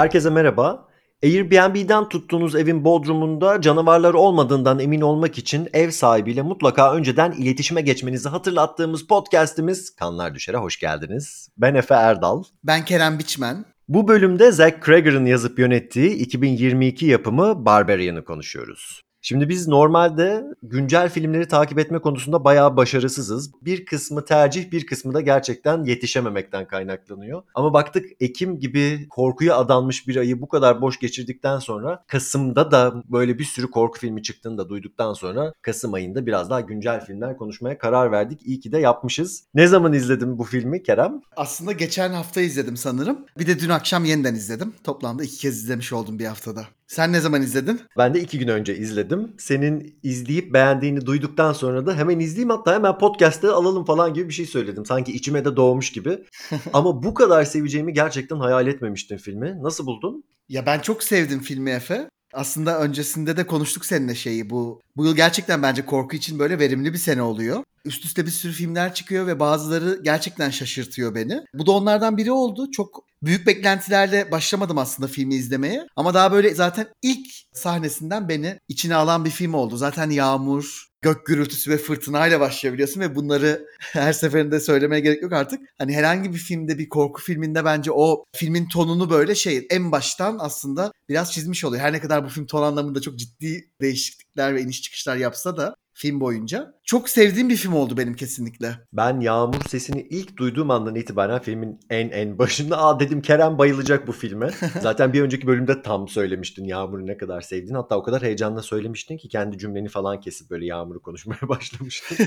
Herkese merhaba. Airbnb'den tuttuğunuz evin bodrumunda canavarlar olmadığından emin olmak için ev sahibiyle mutlaka önceden iletişime geçmenizi hatırlattığımız podcast'imiz Kanlar Düşer'e hoş geldiniz. Ben Efe Erdal. Ben Kerem Biçmen. Bu bölümde Zack Cregger'ın yazıp yönettiği 2022 yapımı Barbarian'ı konuşuyoruz. Şimdi biz normalde güncel filmleri takip etme konusunda bayağı başarısızız. Bir kısmı tercih, bir kısmı da gerçekten yetişememekten kaynaklanıyor. Ama baktık Ekim gibi korkuya adanmış bir ayı bu kadar boş geçirdikten sonra Kasım'da da böyle bir sürü korku filmi çıktığını da duyduktan sonra Kasım ayında biraz daha güncel filmler konuşmaya karar verdik. İyi ki de yapmışız. Ne zaman izledin bu filmi Kerem? Aslında geçen hafta izledim sanırım. Bir de dün akşam yeniden izledim. Toplamda iki kez izlemiş oldum bir haftada. Sen ne zaman izledin? Ben de iki gün önce izledim. Senin izleyip beğendiğini duyduktan sonra da hemen izleyeyim hatta hemen podcast'te alalım falan gibi bir şey söyledim. Sanki içime de doğmuş gibi. Ama bu kadar seveceğimi gerçekten hayal etmemiştim filmi. Nasıl buldun? Ya ben çok sevdim filmi Efe. Aslında öncesinde de konuştuk seninle şeyi bu. Bu yıl gerçekten bence korku için böyle verimli bir sene oluyor. Üst üste bir sürü filmler çıkıyor ve bazıları gerçekten şaşırtıyor beni. Bu da onlardan biri oldu. Çok büyük beklentilerle başlamadım aslında filmi izlemeye. Ama daha böyle zaten ilk sahnesinden beni içine alan bir film oldu. Zaten yağmur, gök gürültüsü ve fırtınayla başlayabiliyorsun ve bunları her seferinde söylemeye gerek yok artık. Hani herhangi bir filmde bir korku filminde bence o filmin tonunu böyle şey en baştan aslında biraz çizmiş oluyor. Her ne kadar bu film ton anlamında çok ciddi değişiklikler ve iniş çıkışlar yapsa da film boyunca. Çok sevdiğim bir film oldu benim kesinlikle. Ben Yağmur sesini ilk duyduğum andan itibaren filmin en en başında aa dedim Kerem bayılacak bu filme. Zaten bir önceki bölümde tam söylemiştin Yağmur'u ne kadar sevdiğini. Hatta o kadar heyecanla söylemiştin ki kendi cümleni falan kesip böyle Yağmur'u konuşmaya başlamıştın.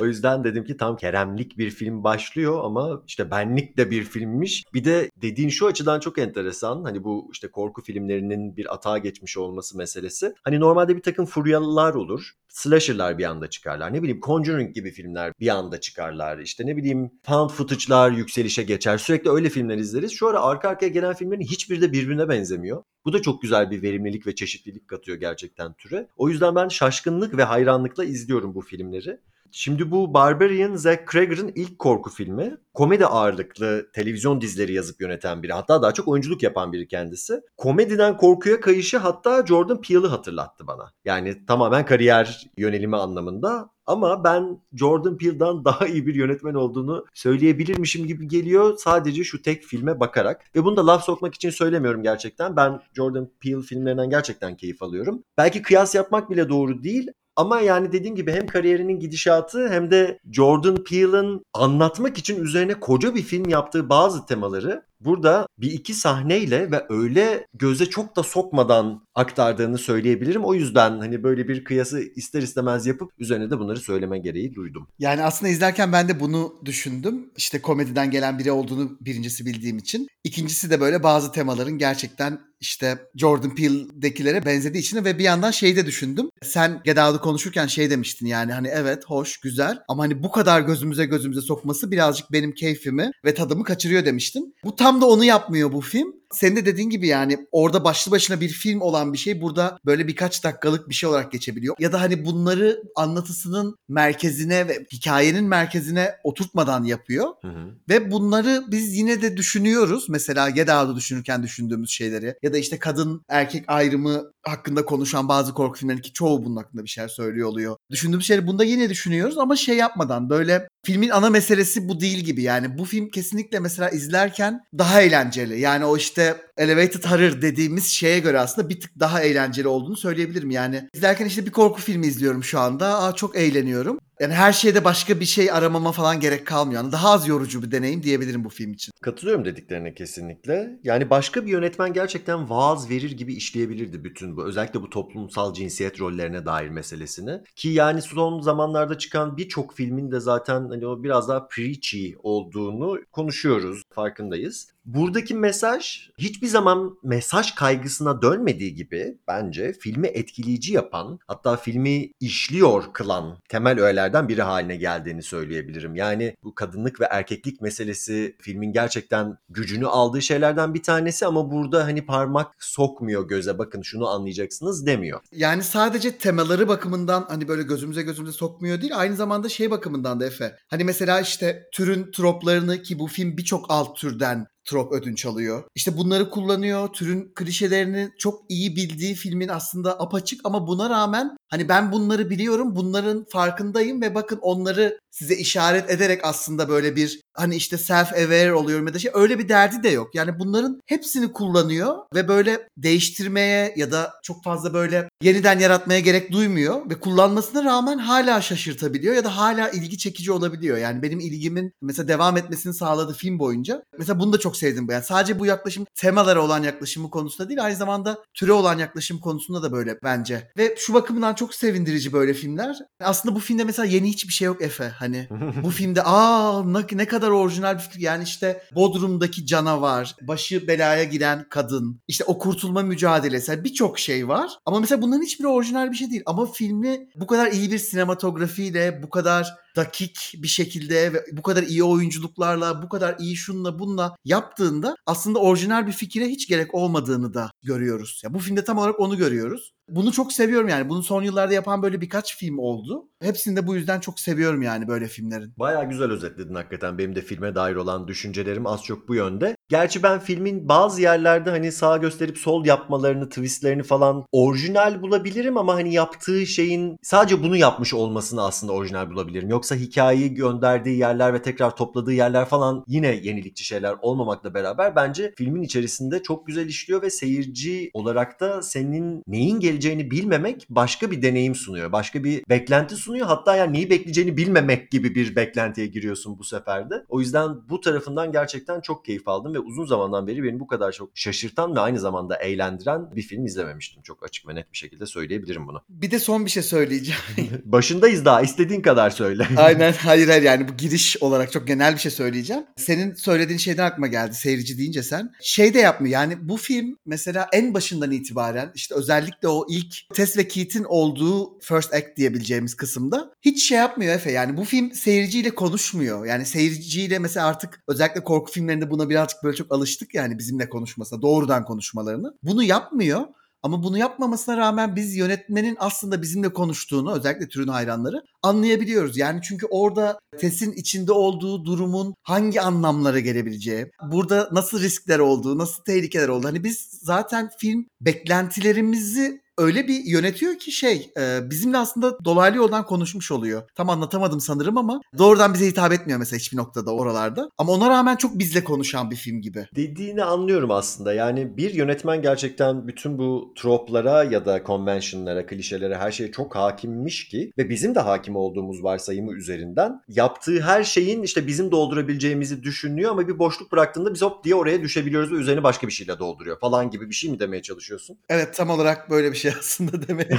o yüzden dedim ki tam Keremlik bir film başlıyor ama işte benlik de bir filmmiş. Bir de dediğin şu açıdan çok enteresan. Hani bu işte korku filmlerinin bir atağa geçmiş olması meselesi. Hani normalde bir takım furyalılar olur. Slasher'lar bir anda çıkarlar. Ne bileyim Conjuring gibi filmler bir anda çıkarlar. İşte ne bileyim found footage'lar yükselişe geçer. Sürekli öyle filmler izleriz. Şu ara arka arkaya gelen filmlerin hiçbiri de birbirine benzemiyor. Bu da çok güzel bir verimlilik ve çeşitlilik katıyor gerçekten türe. O yüzden ben şaşkınlık ve hayranlıkla izliyorum bu filmleri. Şimdi bu Barbarian Zack Cregger'ın ilk korku filmi. Komedi ağırlıklı televizyon dizileri yazıp yöneten biri. Hatta daha çok oyunculuk yapan biri kendisi. Komediden korkuya kayışı hatta Jordan Peele'ı hatırlattı bana. Yani tamamen kariyer yönelimi anlamında. Ama ben Jordan Peele'dan daha iyi bir yönetmen olduğunu söyleyebilirmişim gibi geliyor sadece şu tek filme bakarak. Ve bunu da laf sokmak için söylemiyorum gerçekten. Ben Jordan Peele filmlerinden gerçekten keyif alıyorum. Belki kıyas yapmak bile doğru değil ama yani dediğim gibi hem kariyerinin gidişatı hem de Jordan Peele'ın anlatmak için üzerine koca bir film yaptığı bazı temaları burada bir iki sahneyle ve öyle göze çok da sokmadan aktardığını söyleyebilirim. O yüzden hani böyle bir kıyası ister istemez yapıp üzerine de bunları söyleme gereği duydum. Yani aslında izlerken ben de bunu düşündüm. İşte komediden gelen biri olduğunu birincisi bildiğim için. İkincisi de böyle bazı temaların gerçekten işte Jordan Peele'dekilere benzediği için ve bir yandan şey de düşündüm. Sen Get konuşurken şey demiştin yani hani evet hoş güzel ama hani bu kadar gözümüze gözümüze sokması birazcık benim keyfimi ve tadımı kaçırıyor demiştin. Bu tam da onu yapmıyor bu film. Senin de dediğin gibi yani orada başlı başına bir film olan bir şey burada böyle birkaç dakikalık bir şey olarak geçebiliyor. Ya da hani bunları anlatısının merkezine ve hikayenin merkezine oturtmadan yapıyor. Hı hı. Ve bunları biz yine de düşünüyoruz. Mesela Get Out'u düşünürken düşündüğümüz şeyleri. Ya da işte kadın erkek ayrımı hakkında konuşan bazı korku filmlerinin ki çoğu bunun hakkında bir şeyler söylüyor oluyor. Düşündüğümüz şeyleri bunda yine düşünüyoruz ama şey yapmadan böyle filmin ana meselesi bu değil gibi. Yani bu film kesinlikle mesela izlerken daha eğlenceli. Yani o işte elevated horror dediğimiz şeye göre aslında bir tık daha eğlenceli olduğunu söyleyebilirim. Yani izlerken işte bir korku filmi izliyorum şu anda. Aa çok eğleniyorum. Yani her şeyde başka bir şey aramama falan gerek kalmıyor. Yani daha az yorucu bir deneyim diyebilirim bu film için. Katılıyorum dediklerine kesinlikle. Yani başka bir yönetmen gerçekten vaaz verir gibi işleyebilirdi bütün bu. Özellikle bu toplumsal cinsiyet rollerine dair meselesini. Ki yani son zamanlarda çıkan birçok filmin de zaten hani o biraz daha preachy olduğunu konuşuyoruz, farkındayız. Buradaki mesaj hiçbir zaman mesaj kaygısına dönmediği gibi bence filmi etkileyici yapan hatta filmi işliyor kılan temel öğelerden biri haline geldiğini söyleyebilirim. Yani bu kadınlık ve erkeklik meselesi filmin gerçekten gücünü aldığı şeylerden bir tanesi ama burada hani parmak sokmuyor göze bakın şunu anlayacaksınız demiyor. Yani sadece temaları bakımından hani böyle gözümüze gözümüze sokmuyor değil aynı zamanda şey bakımından da Efe. Hani mesela işte türün troplarını ki bu film birçok alt türden trop ödünç alıyor. İşte bunları kullanıyor. Türün klişelerini çok iyi bildiği filmin aslında apaçık ama buna rağmen hani ben bunları biliyorum, bunların farkındayım ve bakın onları size işaret ederek aslında böyle bir hani işte self aware oluyorum ya da şey öyle bir derdi de yok. Yani bunların hepsini kullanıyor ve böyle değiştirmeye ya da çok fazla böyle yeniden yaratmaya gerek duymuyor ve kullanmasına rağmen hala şaşırtabiliyor ya da hala ilgi çekici olabiliyor. Yani benim ilgimin mesela devam etmesini sağladı film boyunca. Mesela bunu da çok sevdim. Yani sadece bu yaklaşım temalara olan yaklaşımı konusunda değil aynı zamanda türe olan yaklaşım konusunda da böyle bence. Ve şu bakımdan çok sevindirici böyle filmler. Aslında bu filmde mesela yeni hiçbir şey yok Efe. Hani bu filmde aa ne, ne kadar orijinal bir fikir. Yani işte Bodrum'daki canavar, başı belaya giren kadın, işte o kurtulma mücadelesi yani birçok şey var. Ama mesela bunların hiçbiri orijinal bir şey değil. Ama filmi bu kadar iyi bir sinematografiyle, bu kadar dakik bir şekilde ve bu kadar iyi oyunculuklarla, bu kadar iyi şunla bununla yaptığında aslında orijinal bir fikire hiç gerek olmadığını da görüyoruz. Ya bu filmde tam olarak onu görüyoruz. Bunu çok seviyorum yani. Bunu son yıllarda yapan böyle birkaç film oldu. Hepsini de bu yüzden çok seviyorum yani böyle filmlerin. Baya güzel özetledin hakikaten. Benim de filme dair olan düşüncelerim az çok bu yönde. Gerçi ben filmin bazı yerlerde hani sağ gösterip sol yapmalarını, twistlerini falan orijinal bulabilirim ama hani yaptığı şeyin sadece bunu yapmış olmasını aslında orijinal bulabilirim. Yoksa hikayeyi gönderdiği yerler ve tekrar topladığı yerler falan yine yenilikçi şeyler olmamakla beraber bence filmin içerisinde çok güzel işliyor ve seyirci olarak da senin neyin geleceğini bilmemek başka bir deneyim sunuyor. Başka bir beklenti sunuyor. Hatta yani neyi bekleyeceğini bilmemek gibi bir beklentiye giriyorsun bu sefer de. O yüzden bu tarafından gerçekten çok keyif aldım ve uzun zamandan beri beni bu kadar çok şaşırtan ve aynı zamanda eğlendiren bir film izlememiştim. Çok açık ve net bir şekilde söyleyebilirim bunu. Bir de son bir şey söyleyeceğim. Başındayız daha istediğin kadar söyle. Aynen hayır hayır yani bu giriş olarak çok genel bir şey söyleyeceğim. Senin söylediğin şeyden aklıma geldi seyirci deyince sen. Şey de yapmıyor yani bu film mesela en başından itibaren işte özellikle o ilk Tess ve Keith'in olduğu first act diyebileceğimiz kısımda hiç şey yapmıyor Efe. Yani bu film seyirciyle konuşmuyor. Yani seyirciyle mesela artık özellikle korku filmlerinde buna birazcık böyle çok alıştık yani bizimle konuşmasına, doğrudan konuşmalarını. Bunu yapmıyor. Ama bunu yapmamasına rağmen biz yönetmenin aslında bizimle konuştuğunu özellikle türün hayranları anlayabiliyoruz. Yani çünkü orada Tess'in içinde olduğu durumun hangi anlamlara gelebileceği, burada nasıl riskler olduğu, nasıl tehlikeler olduğu. Hani biz zaten film beklentilerimizi öyle bir yönetiyor ki şey e, bizimle aslında dolaylı yoldan konuşmuş oluyor. Tam anlatamadım sanırım ama doğrudan bize hitap etmiyor mesela hiçbir noktada oralarda. Ama ona rağmen çok bizle konuşan bir film gibi. Dediğini anlıyorum aslında. Yani bir yönetmen gerçekten bütün bu troplara ya da convention'lara, klişelere her şeye çok hakimmiş ki ve bizim de hakim olduğumuz varsayımı üzerinden yaptığı her şeyin işte bizim doldurabileceğimizi düşünüyor ama bir boşluk bıraktığında biz hop diye oraya düşebiliyoruz ve üzerine başka bir şeyle dolduruyor falan gibi bir şey mi demeye çalışıyorsun? Evet tam olarak böyle bir şey aslında demek.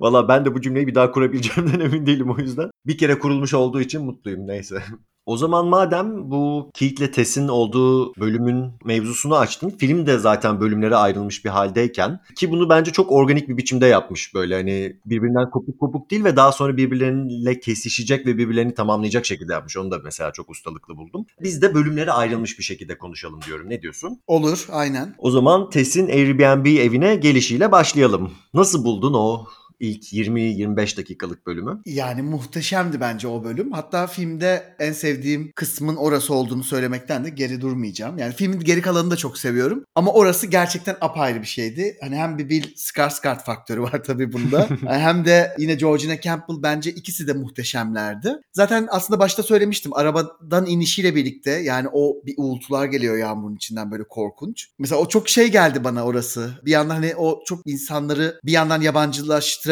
Valla ben de bu cümleyi bir daha kurabileceğimden emin değilim o yüzden. Bir kere kurulmuş olduğu için mutluyum neyse. O zaman madem bu Keith'le Tess'in olduğu bölümün mevzusunu açtın. Film de zaten bölümlere ayrılmış bir haldeyken ki bunu bence çok organik bir biçimde yapmış böyle hani birbirinden kopuk kopuk değil ve daha sonra birbirleriyle kesişecek ve birbirlerini tamamlayacak şekilde yapmış. Onu da mesela çok ustalıklı buldum. Biz de bölümlere ayrılmış bir şekilde konuşalım diyorum. Ne diyorsun? Olur aynen. O zaman Tess'in Airbnb evine gelişiyle başlayalım. Nasıl buldun o ilk 20-25 dakikalık bölümü. Yani muhteşemdi bence o bölüm. Hatta filmde en sevdiğim kısmın orası olduğunu söylemekten de geri durmayacağım. Yani filmin geri kalanını da çok seviyorum. Ama orası gerçekten apayrı bir şeydi. Hani hem bir Bill Skarsgård faktörü var tabii bunda. hem de yine Georgina Campbell bence ikisi de muhteşemlerdi. Zaten aslında başta söylemiştim. Arabadan inişiyle birlikte yani o bir uğultular geliyor yağmurun içinden böyle korkunç. Mesela o çok şey geldi bana orası. Bir yandan hani o çok insanları bir yandan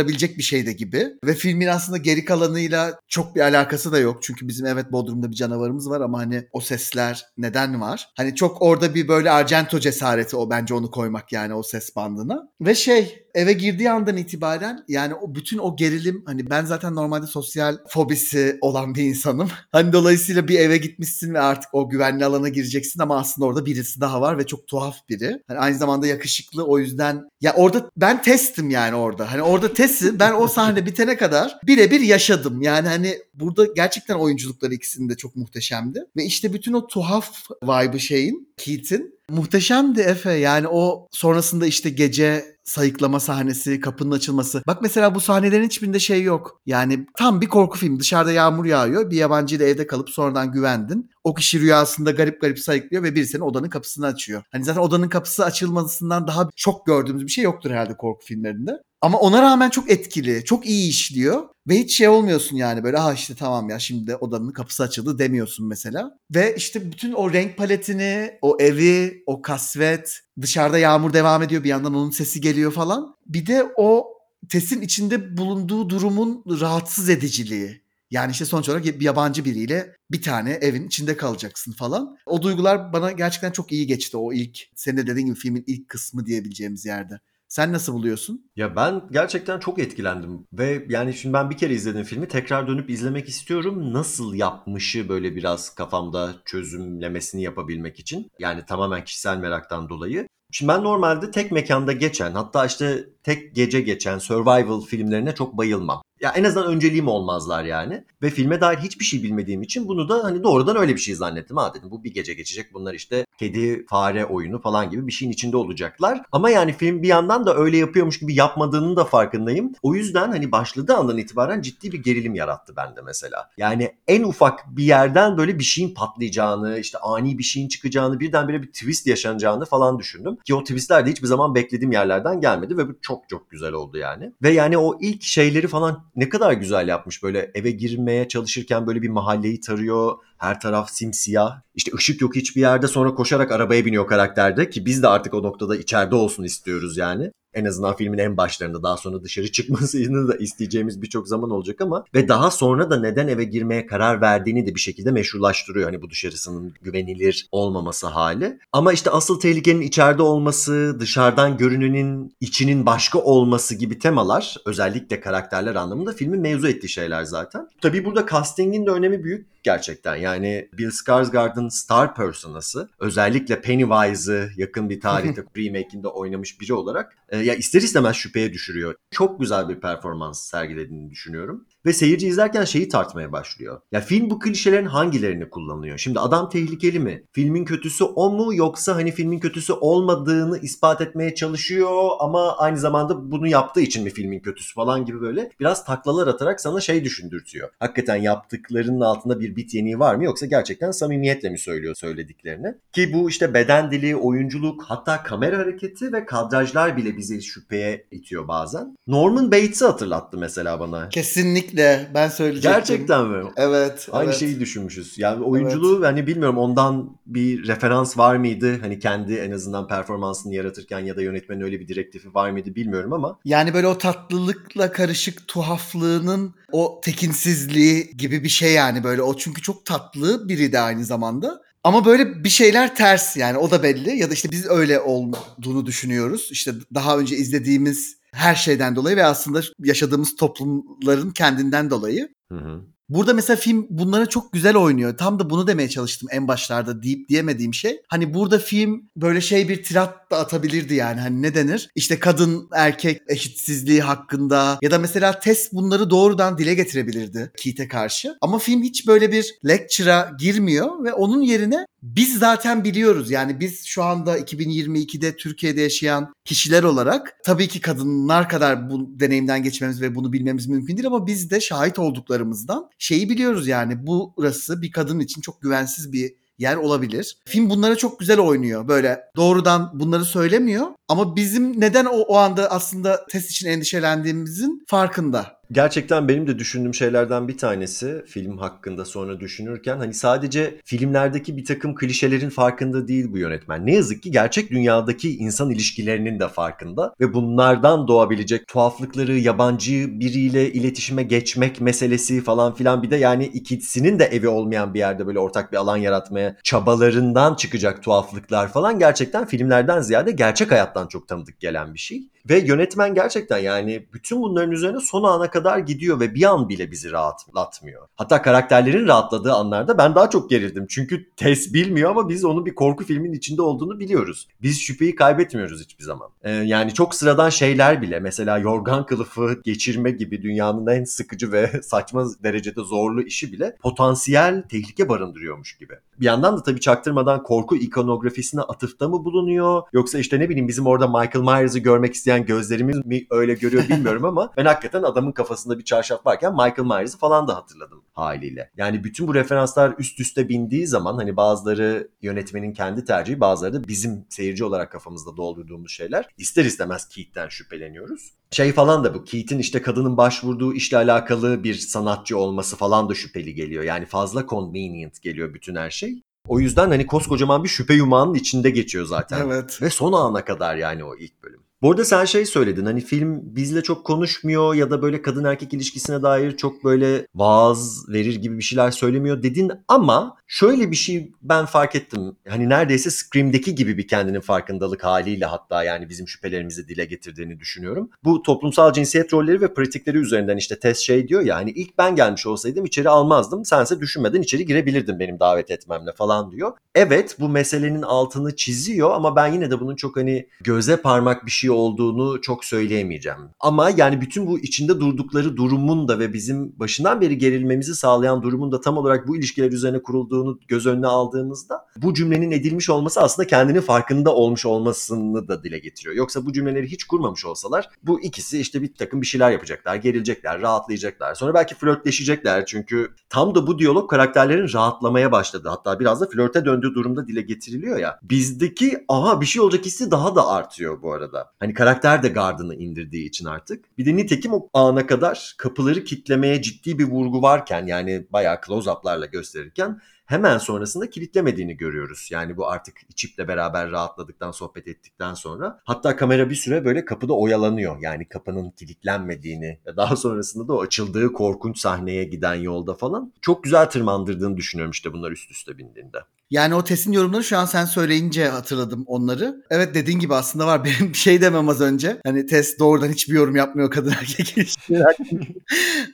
yabancılaştırabilecek bir şeydi gibi. Ve filmin aslında geri kalanıyla çok bir alakası da yok. Çünkü bizim evet Bodrum'da bir canavarımız var ama hani o sesler neden var? Hani çok orada bir böyle Argento cesareti o bence onu koymak yani o ses bandına. Ve şey eve girdiği andan itibaren yani o bütün o gerilim hani ben zaten normalde sosyal fobisi olan bir insanım. Hani dolayısıyla bir eve gitmişsin ve artık o güvenli alana gireceksin ama aslında orada birisi daha var ve çok tuhaf biri. Hani aynı zamanda yakışıklı o yüzden ya orada ben testim yani orada. Hani orada testi ben o sahne bitene kadar birebir yaşadım. Yani hani burada gerçekten oyunculukları ikisinin de çok muhteşemdi. Ve işte bütün o tuhaf vibe'ı şeyin Keith'in muhteşemdi Efe. Yani o sonrasında işte gece sayıklama sahnesi, kapının açılması. Bak mesela bu sahnelerin hiçbirinde şey yok. Yani tam bir korku filmi. Dışarıda yağmur yağıyor. Bir yabancıyla evde kalıp sonradan güvendin. O kişi rüyasında garip garip sayıklıyor ve biri senin odanın kapısını açıyor. Hani zaten odanın kapısı açılmasından daha çok gördüğümüz bir şey yoktur herhalde korku filmlerinde. Ama ona rağmen çok etkili, çok iyi işliyor ve hiç şey olmuyorsun yani böyle ha işte tamam ya şimdi odanın kapısı açıldı demiyorsun mesela. Ve işte bütün o renk paletini, o evi, o kasvet, dışarıda yağmur devam ediyor bir yandan onun sesi geliyor falan. Bir de o Tess'in içinde bulunduğu durumun rahatsız ediciliği. Yani işte sonuç olarak bir yabancı biriyle bir tane evin içinde kalacaksın falan. O duygular bana gerçekten çok iyi geçti o ilk. Senin de dediğin gibi filmin ilk kısmı diyebileceğimiz yerde. Sen nasıl buluyorsun? Ya ben gerçekten çok etkilendim ve yani şimdi ben bir kere izledim filmi tekrar dönüp izlemek istiyorum. Nasıl yapmışı böyle biraz kafamda çözümlemesini yapabilmek için. Yani tamamen kişisel meraktan dolayı. Şimdi ben normalde tek mekanda geçen hatta işte tek gece geçen survival filmlerine çok bayılmam. Ya en azından önceliğim olmazlar yani. Ve filme dair hiçbir şey bilmediğim için bunu da hani doğrudan öyle bir şey zannettim. Ha dedim bu bir gece geçecek. Bunlar işte kedi fare oyunu falan gibi bir şeyin içinde olacaklar. Ama yani film bir yandan da öyle yapıyormuş gibi yapmadığının da farkındayım. O yüzden hani başladığı andan itibaren ciddi bir gerilim yarattı bende mesela. Yani en ufak bir yerden böyle bir şeyin patlayacağını, işte ani bir şeyin çıkacağını, birdenbire bir twist yaşanacağını falan düşündüm. Ki o twistler de hiçbir zaman beklediğim yerlerden gelmedi ve bu çok çok güzel oldu yani. Ve yani o ilk şeyleri falan ne kadar güzel yapmış böyle eve girmeye çalışırken böyle bir mahalleyi tarıyor. Her taraf simsiyah. İşte ışık yok hiçbir yerde sonra koşarak arabaya biniyor karakterde ki biz de artık o noktada içeride olsun istiyoruz yani. En azından filmin en başlarında daha sonra dışarı çıkmasını da isteyeceğimiz birçok zaman olacak ama ve daha sonra da neden eve girmeye karar verdiğini de bir şekilde meşrulaştırıyor. Hani bu dışarısının güvenilir olmaması hali. Ama işte asıl tehlikenin içeride olması, dışarıdan görünenin içinin başka olması gibi temalar özellikle karakterler anlamında filmin mevzu ettiği şeyler zaten. Tabii burada castingin de önemi büyük gerçekten. Yani Bill Skarsgård'ın star personası özellikle Pennywise'ı yakın bir tarihte remake'inde oynamış biri olarak e, ya ister istemez şüpheye düşürüyor. Çok güzel bir performans sergilediğini düşünüyorum. Ve seyirci izlerken şeyi tartmaya başlıyor. Ya film bu klişelerin hangilerini kullanıyor? Şimdi adam tehlikeli mi? Filmin kötüsü o mu yoksa hani filmin kötüsü olmadığını ispat etmeye çalışıyor ama aynı zamanda bunu yaptığı için mi filmin kötüsü falan gibi böyle biraz taklalar atarak sana şey düşündürtüyor. Hakikaten yaptıklarının altında bir bit yeniği var mı yoksa gerçekten samimiyetle mi söylüyor söylediklerini? Ki bu işte beden dili, oyunculuk hatta kamera hareketi ve kadrajlar bile bizi şüpheye itiyor bazen. Norman Bates'i hatırlattı mesela bana. Kesinlikle ben söyleyecektim. Gerçekten mi? Evet. Aynı evet. şeyi düşünmüşüz. Yani oyunculuğu evet. hani bilmiyorum ondan bir referans var mıydı? Hani kendi en azından performansını yaratırken ya da yönetmenin öyle bir direktifi var mıydı bilmiyorum ama. Yani böyle o tatlılıkla karışık tuhaflığının o tekinsizliği gibi bir şey yani böyle o çünkü çok tatlı biri de aynı zamanda. Ama böyle bir şeyler ters yani o da belli ya da işte biz öyle olduğunu düşünüyoruz. İşte daha önce izlediğimiz her şeyden dolayı ve aslında yaşadığımız toplumların kendinden dolayı. Hı hı. Burada mesela film bunlara çok güzel oynuyor. Tam da bunu demeye çalıştım en başlarda deyip diyemediğim şey. Hani burada film böyle şey bir tirat da atabilirdi yani. Hani ne denir? İşte kadın erkek eşitsizliği hakkında ya da mesela Tess bunları doğrudan dile getirebilirdi Keith'e karşı. Ama film hiç böyle bir lecture'a girmiyor ve onun yerine biz zaten biliyoruz. Yani biz şu anda 2022'de Türkiye'de yaşayan kişiler olarak tabii ki kadınlar kadar bu deneyimden geçmemiz ve bunu bilmemiz mümkün değil ama biz de şahit olduklarımızdan şeyi biliyoruz yani burası bir kadın için çok güvensiz bir yer olabilir. Film bunlara çok güzel oynuyor. Böyle doğrudan bunları söylemiyor ama bizim neden o, o anda aslında test için endişelendiğimizin farkında. Gerçekten benim de düşündüğüm şeylerden bir tanesi film hakkında sonra düşünürken hani sadece filmlerdeki bir takım klişelerin farkında değil bu yönetmen. Ne yazık ki gerçek dünyadaki insan ilişkilerinin de farkında ve bunlardan doğabilecek tuhaflıkları, yabancı biriyle iletişime geçmek meselesi falan filan bir de yani ikisinin de evi olmayan bir yerde böyle ortak bir alan yaratmaya çabalarından çıkacak tuhaflıklar falan gerçekten filmlerden ziyade gerçek hayattan çok tanıdık gelen bir şey. Ve yönetmen gerçekten yani bütün bunların üzerine son ana kadar gidiyor ve bir an bile bizi rahatlatmıyor. Hatta karakterlerin rahatladığı anlarda ben daha çok gerildim. Çünkü Tess bilmiyor ama biz onun bir korku filmin içinde olduğunu biliyoruz. Biz şüpheyi kaybetmiyoruz hiçbir zaman. Ee, yani çok sıradan şeyler bile mesela yorgan kılıfı geçirme gibi dünyanın en sıkıcı ve saçma derecede zorlu işi bile potansiyel tehlike barındırıyormuş gibi. Bir yandan da tabii çaktırmadan korku ikonografisine atıfta mı bulunuyor? Yoksa işte ne bileyim bizim orada Michael Myers'ı görmek isteyen gözlerimiz mi öyle görüyor bilmiyorum ama ben hakikaten adamın kafasında bir çarşaf varken Michael Myers'ı falan da hatırladım haliyle. Yani bütün bu referanslar üst üste bindiği zaman hani bazıları yönetmenin kendi tercihi bazıları da bizim seyirci olarak kafamızda doldurduğumuz şeyler. İster istemez Keith'ten şüpheleniyoruz. Şey falan da bu Keith'in işte kadının başvurduğu işle alakalı bir sanatçı olması falan da şüpheli geliyor. Yani fazla convenient geliyor bütün her şey. O yüzden hani koskocaman bir şüphe yumağının içinde geçiyor zaten. Evet. Ve son ana kadar yani o ilk bölüm. Bu arada sen şey söyledin hani film bizle çok konuşmuyor ya da böyle kadın erkek ilişkisine dair çok böyle vaaz verir gibi bir şeyler söylemiyor dedin ama şöyle bir şey ben fark ettim. Hani neredeyse Scream'deki gibi bir kendinin farkındalık haliyle hatta yani bizim şüphelerimizi dile getirdiğini düşünüyorum. Bu toplumsal cinsiyet rolleri ve pratikleri üzerinden işte test şey diyor ya hani ilk ben gelmiş olsaydım içeri almazdım. Sense düşünmeden içeri girebilirdin benim davet etmemle falan diyor. Evet bu meselenin altını çiziyor ama ben yine de bunun çok hani göze parmak bir şey olduğunu çok söyleyemeyeceğim. Ama yani bütün bu içinde durdukları durumun da ve bizim başından beri gerilmemizi sağlayan durumun da tam olarak bu ilişkiler üzerine kurulduğunu göz önüne aldığımızda bu cümlenin edilmiş olması aslında kendinin farkında olmuş olmasını da dile getiriyor. Yoksa bu cümleleri hiç kurmamış olsalar bu ikisi işte bir takım bir şeyler yapacaklar, gerilecekler, rahatlayacaklar. Sonra belki flörtleşecekler çünkü tam da bu diyalog karakterlerin rahatlamaya başladı. Hatta biraz da flörte döndüğü durumda dile getiriliyor ya. Bizdeki aha bir şey olacak hissi daha da artıyor bu arada. Hani karakter de gardını indirdiği için artık. Bir de nitekim o ana kadar kapıları kitlemeye ciddi bir vurgu varken yani bayağı close-up'larla gösterirken hemen sonrasında kilitlemediğini görüyoruz. Yani bu artık içiple beraber rahatladıktan, sohbet ettikten sonra. Hatta kamera bir süre böyle kapıda oyalanıyor. Yani kapının kilitlenmediğini daha sonrasında da o açıldığı korkunç sahneye giden yolda falan. Çok güzel tırmandırdığını düşünüyorum işte bunlar üst üste bindiğinde. Yani o Tess'in yorumları şu an sen söyleyince hatırladım onları. Evet dediğin gibi aslında var. Benim bir şey demem az önce. Hani Tess doğrudan hiçbir yorum yapmıyor kadın erkek ilişkileri hakkında.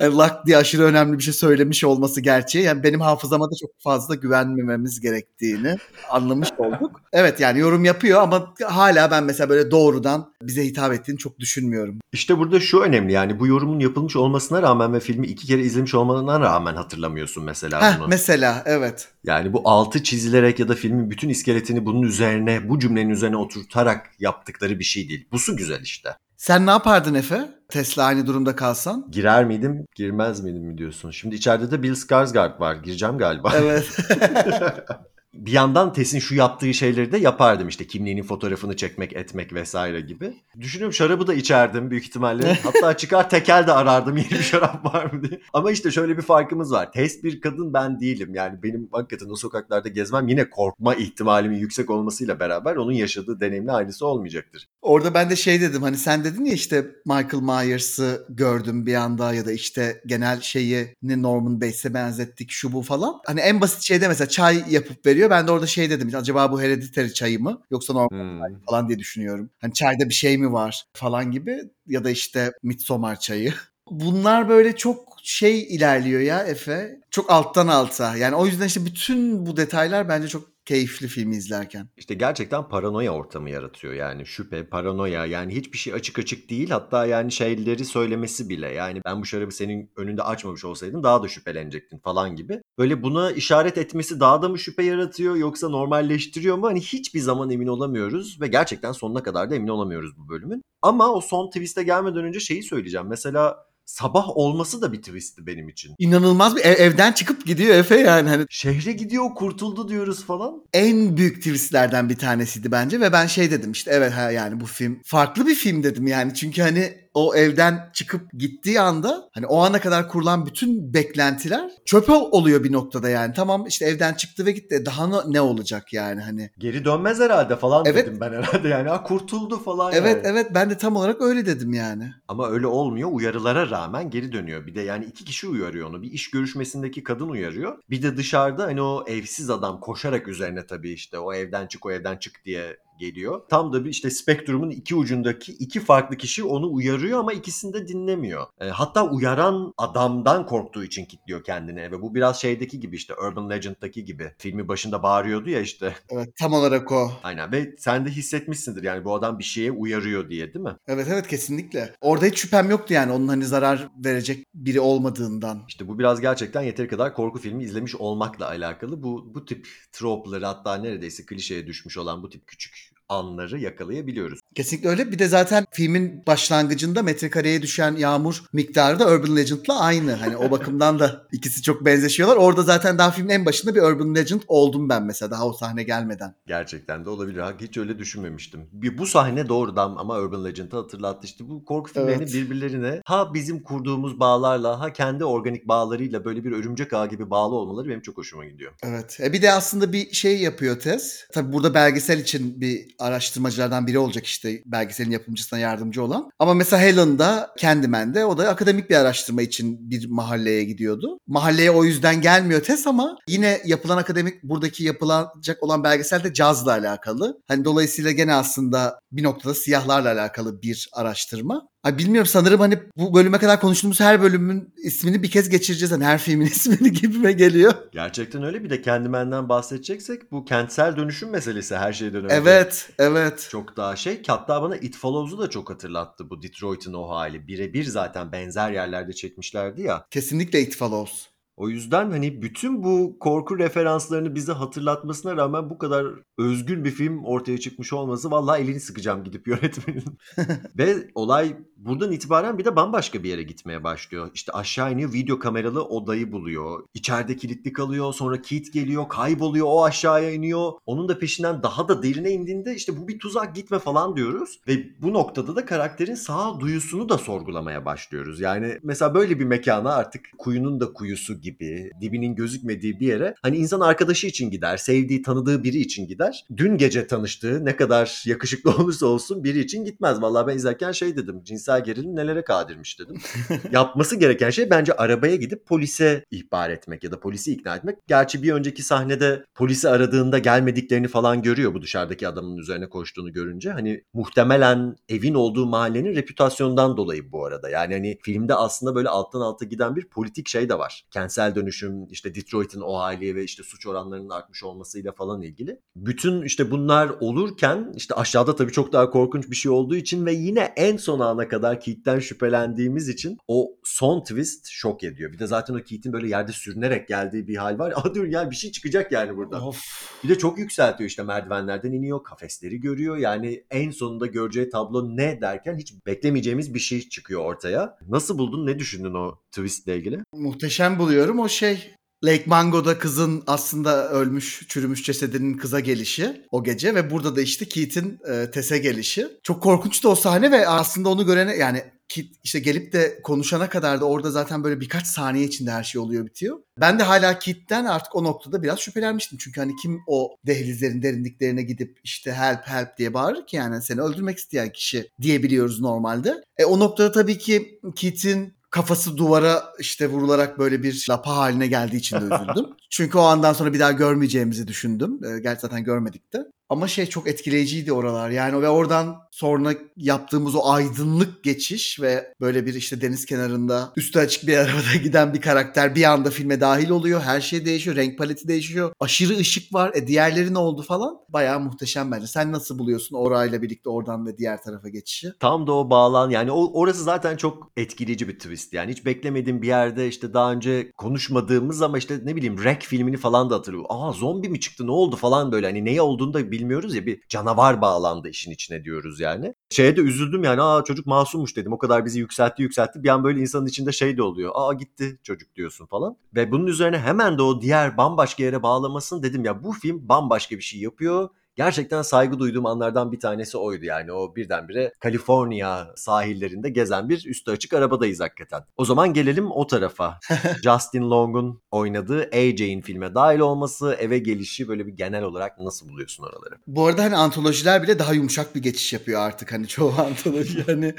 yani lak diye aşırı önemli bir şey söylemiş olması gerçeği. Yani benim hafızama da çok fazla güvenmememiz gerektiğini anlamış olduk. Evet yani yorum yapıyor ama hala ben mesela böyle doğrudan bize hitap ettiğini çok düşünmüyorum. İşte burada şu önemli yani bu yorumun yapılmış olmasına rağmen ve filmi iki kere izlemiş olmana rağmen hatırlamıyorsun mesela Heh, bunu. mesela evet. Yani bu altı çizilerek ya da filmin bütün iskeletini bunun üzerine, bu cümlenin üzerine oturtarak yaptıkları bir şey değil. Busu güzel işte. Sen ne yapardın Efe? Tesla aynı durumda kalsan. Girer miydim, girmez miydim mi diyorsun? Şimdi içeride de Bill Skarsgård var. Gireceğim galiba. Evet. bir yandan Tess'in şu yaptığı şeyleri de yapardım işte kimliğinin fotoğrafını çekmek etmek vesaire gibi. Düşünüyorum şarabı da içerdim büyük ihtimalle. Hatta çıkar tekel de arardım yeni bir şarap var mı diye. Ama işte şöyle bir farkımız var. Tess bir kadın ben değilim. Yani benim hakikaten o sokaklarda gezmem yine korkma ihtimalimin yüksek olmasıyla beraber onun yaşadığı deneyimle aynısı olmayacaktır. Orada ben de şey dedim hani sen dedin ya işte Michael Myers'ı gördüm bir anda ya da işte genel şeyi Norman Bates'e benzettik şu bu falan. Hani en basit şeyde mesela çay yapıp veriyor. Ben de orada şey dedim acaba bu hereditary çayı mı yoksa normal Hmm. falan diye düşünüyorum. Hani çayda bir şey mi var falan gibi ya da işte Midsommar çayı. Bunlar böyle çok şey ilerliyor ya Efe. Çok alttan alta. Yani o yüzden işte bütün bu detaylar bence çok keyifli filmi izlerken. İşte gerçekten paranoya ortamı yaratıyor yani şüphe, paranoya yani hiçbir şey açık açık değil hatta yani şeyleri söylemesi bile yani ben bu şarabı senin önünde açmamış olsaydım daha da şüphelenecektin falan gibi. Böyle buna işaret etmesi daha da mı şüphe yaratıyor yoksa normalleştiriyor mu hani hiçbir zaman emin olamıyoruz ve gerçekten sonuna kadar da emin olamıyoruz bu bölümün. Ama o son twist'e gelmeden önce şeyi söyleyeceğim mesela sabah olması da bir twistti benim için. İnanılmaz bir ev- evden çıkıp gidiyor Efe yani hani Şehre gidiyor kurtuldu diyoruz falan. en büyük twistlerden bir tanesiydi bence ve ben şey dedim işte evet ha yani bu film farklı bir film dedim yani çünkü hani o evden çıkıp gittiği anda hani o ana kadar kurulan bütün beklentiler çöpe oluyor bir noktada yani tamam işte evden çıktı ve gitti daha ne- olacak yani hani Geri dönmez herhalde falan Evet. dedim ben herhalde yani ha kurtuldu falan evet yani. evet ben de tam olarak öyle dedim yani. Ama öyle olmuyor. Uyarılara rağmen geri dönüyor. Bir de yani iki kişi uyarıyor onu. Bir iş görüşmesindeki kadın uyarıyor. Bir de dışarıda hani o evsiz adam koşarak üzerine tabii işte o evden çık o evden çık diye geliyor. Tam da bir işte spektrumun iki ucundaki iki farklı kişi onu uyarıyor ama ikisini de dinlemiyor. E, hatta uyaran adamdan korktuğu için kilitliyor kendini ve bu biraz şeydeki gibi işte Urban Legend'daki gibi. Filmi başında bağırıyordu ya işte. Evet tam olarak o. Aynen ve sen de hissetmişsindir yani bu adam bir şeye uyarıyor diye değil mi? Evet evet kesinlikle. Orada hiç şüphem yoktu yani onun hani zarar verecek biri olmadığından. İşte bu biraz gerçekten yeteri kadar korku filmi izlemiş olmakla alakalı. Bu bu tip tropları hatta neredeyse klişeye düşmüş olan bu tip küçük anları yakalayabiliyoruz. Kesinlikle öyle. Bir de zaten filmin başlangıcında metrekareye düşen yağmur miktarı da Urban Legend'la aynı. Hani o bakımdan da ikisi çok benzeşiyorlar. Orada zaten daha filmin en başında bir Urban Legend oldum ben mesela daha o sahne gelmeden. Gerçekten de olabilir. Hiç öyle düşünmemiştim. Bir, bu sahne doğrudan ama Urban Legend'ı hatırlattı. İşte bu korku filmlerini Evet. birbirlerine ha bizim kurduğumuz bağlarla ha kendi organik bağlarıyla böyle bir örümcek ağ gibi bağlı olmaları benim çok hoşuma gidiyor. Evet. E bir de aslında bir şey yapıyor Tez. Tabii burada belgesel için bir araştırmacılardan biri olacak işte belgeselin yapımcısına yardımcı olan. Ama mesela Helen'da Candyman'de o da akademik bir araştırma için bir mahalleye gidiyordu. Mahalleye o yüzden gelmiyor Tez ama yine yapılan akademik buradaki yapılacak olan belgesel de cazla alakalı. Hani dolayısıyla gene aslında bir noktada siyahlarla alakalı bir araştırma. Ay bilmiyorum sanırım hani bu bölüme kadar konuştuğumuz her bölümün ismini bir kez geçireceğiz. Hani her filmin ismini gibime geliyor. Gerçekten öyle. Bir de Candyman'den bahsedeceksek bu kentsel dönüşüm meselesi her şeyden önce. Evet, evet. Çok daha şey hatta bana It Follows'u da çok hatırlattı bu Detroit'in o hali. Birebir zaten benzer yerlerde çekmişlerdi ya. Kesinlikle It Follows. O yüzden hani bütün bu korku referanslarını bize hatırlatmasına rağmen bu kadar özgün bir film ortaya çıkmış olması vallahi elini sıkacağım gidip yönetmenin. Ve olay buradan itibaren bir de bambaşka bir yere gitmeye başlıyor. İşte aşağı iniyor video kameralı odayı buluyor. İçeride kilitli kalıyor sonra Keith geliyor kayboluyor o aşağıya iniyor. Onun da peşinden daha da derine indiğinde işte bu bir tuzak gitme falan diyoruz. Ve bu noktada da karakterin sağ duyusunu da sorgulamaya başlıyoruz. Yani mesela böyle bir mekana artık kuyunun da kuyusu gibi dibinin gözükmediği bir yere hani insan arkadaşı için gider, sevdiği, tanıdığı biri için gider. Dün gece tanıştığı ne kadar yakışıklı olursa olsun biri için gitmez. Vallahi ben izlerken şey dedim. Cinsel gerilim nelere kadirmiş dedim. Yapması gereken şey bence arabaya gidip polise ihbar etmek ya da polisi ikna etmek. Gerçi bir önceki sahnede polisi aradığında gelmediklerini falan görüyor bu dışarıdaki adamın üzerine koştuğunu görünce. Hani muhtemelen evin olduğu mahallenin reputasyondan dolayı bu arada. Yani hani filmde aslında böyle alttan alta giden bir politik şey de var. Kentsel dönüşüm, işte Detroit'in o haliye ve işte suç oranlarının artmış olmasıyla falan ilgili. Bütün işte bunlar olurken işte aşağıda tabii çok daha korkunç bir şey olduğu için ve yine en son ana kadar Keith'ten şüphelendiğimiz için o son twist şok ediyor. Bir de zaten o Keith'in böyle yerde sürünerek geldiği bir hal var. Aa diyor ya bir şey çıkacak yani buradan. Of. Bir de çok yükseltiyor işte merdivenlerden iniyor, kafesleri görüyor. Yani en sonunda göreceği tablo ne derken hiç beklemeyeceğimiz bir şey çıkıyor ortaya. Nasıl buldun, ne düşündün o twistle ilgili? Muhteşem buluyorum o şey. Lake Mango'da kızın aslında ölmüş, çürümüş cesedinin kıza gelişi o gece ve burada da işte Keith'in e, Tess'e gelişi. Çok korkunçtu o sahne ve aslında onu görene yani Keith işte gelip de konuşana kadar da orada zaten böyle birkaç saniye içinde her şey oluyor bitiyor. Ben de hala Keith'ten artık o noktada biraz şüphelenmiştim. Çünkü hani kim o dehlizlerin derinliklerine gidip işte help help diye bağırır ki yani seni öldürmek isteyen kişi diyebiliyoruz normalde. E o noktada tabii ki Keith'in kafası duvara işte vurularak böyle bir lapa haline geldiği için de üzüldüm. Çünkü o andan sonra bir daha görmeyeceğimizi düşündüm. E, Gerçi zaten görmedik de. Ama şey çok etkileyiciydi oralar. Yani ve oradan sonra yaptığımız o aydınlık geçiş ve böyle bir işte deniz kenarında üstü açık bir arabada giden bir karakter bir anda filme dahil oluyor. Her şey değişiyor. Renk paleti değişiyor. Aşırı ışık var. E diğerleri ne oldu falan. Bayağı muhteşem bence. Sen nasıl buluyorsun orayla birlikte oradan ve diğer tarafa geçişi? Tam da o bağlan yani o, orası zaten çok etkileyici bir twist. Yani hiç beklemediğim bir yerde işte daha önce konuşmadığımız ama işte ne bileyim Rek filmini falan da hatırlıyorum. Aa zombi mi çıktı ne oldu falan böyle hani neye olduğunu da bilmiyoruz ya bir canavar bağlandı işin içine diyoruz yani. Şeye de üzüldüm yani aa çocuk masummuş dedim o kadar bizi yükseltti yükseltti bir an böyle insanın içinde şey de oluyor. Aa gitti çocuk diyorsun falan. Ve bunun üzerine hemen de o diğer bambaşka yere bağlamasını dedim ya bu film bambaşka bir şey yapıyor. Gerçekten saygı duyduğum anlardan bir tanesi oydu yani o birdenbire Kaliforniya sahillerinde gezen bir üstü açık arabadayız hakikaten. O zaman gelelim o tarafa. Justin Long'un oynadığı AJ'in filme dahil olması, eve gelişi böyle bir genel olarak nasıl buluyorsun oraları? Bu arada hani antolojiler bile daha yumuşak bir geçiş yapıyor artık hani çoğu antoloji hani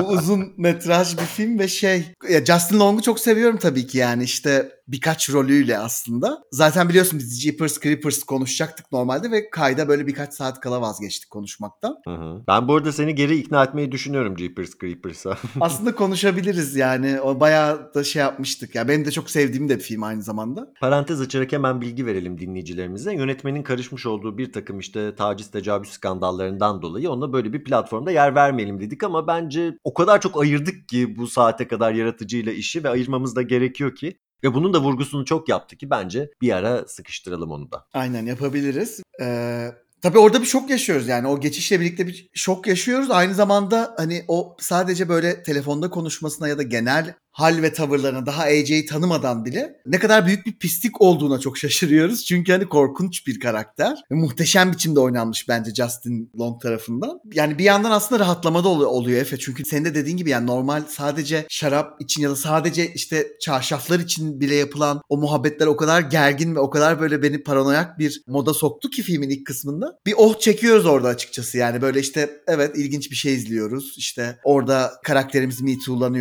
bu uzun metraj bir film ve şey ya Justin Long'u çok seviyorum tabii ki yani işte birkaç rolüyle aslında. Zaten biliyorsun biz Jeepers Creepers konuşacaktık normalde ve kayda böyle birkaç saat kala vazgeçtik konuşmaktan. Hı hı. Ben bu arada seni geri ikna etmeyi düşünüyorum Jeepers Creepers'a. aslında konuşabiliriz yani. O bayağı da şey yapmıştık. Ya benim de çok sevdiğim de bir film aynı zamanda. Parantez açarak hemen bilgi verelim dinleyicilerimize. Yönetmenin karışmış olduğu bir takım işte taciz tecavüz skandallarından dolayı ona böyle bir platformda yer vermeyelim dedik ama bence o kadar çok ayırdık ki bu saate kadar yaratıcıyla işi ve ayırmamız da gerekiyor ki ve bunun da vurgusunu çok yaptı ki bence bir ara sıkıştıralım onu da. Aynen yapabiliriz. Ee, tabii orada bir şok yaşıyoruz yani o geçişle birlikte bir şok yaşıyoruz. Aynı zamanda hani o sadece böyle telefonda konuşmasına ya da genel hal ve tavırlarına daha AJ'yi tanımadan bile ne kadar büyük bir pislik olduğuna çok şaşırıyoruz. Çünkü hani korkunç bir karakter. Ve muhteşem biçimde oynanmış bence Justin Long tarafından. Yani bir yandan aslında rahatlamada ol- oluyor Efe. Çünkü senin de dediğin gibi yani normal sadece şarap için ya da sadece işte çarşaflar için bile yapılan o muhabbetler o kadar gergin ve o kadar böyle beni paranoyak bir moda soktu ki filmin ilk kısmında. Bir oh çekiyoruz orada açıkçası yani böyle işte evet ilginç bir şey izliyoruz. İşte orada karakterimiz Me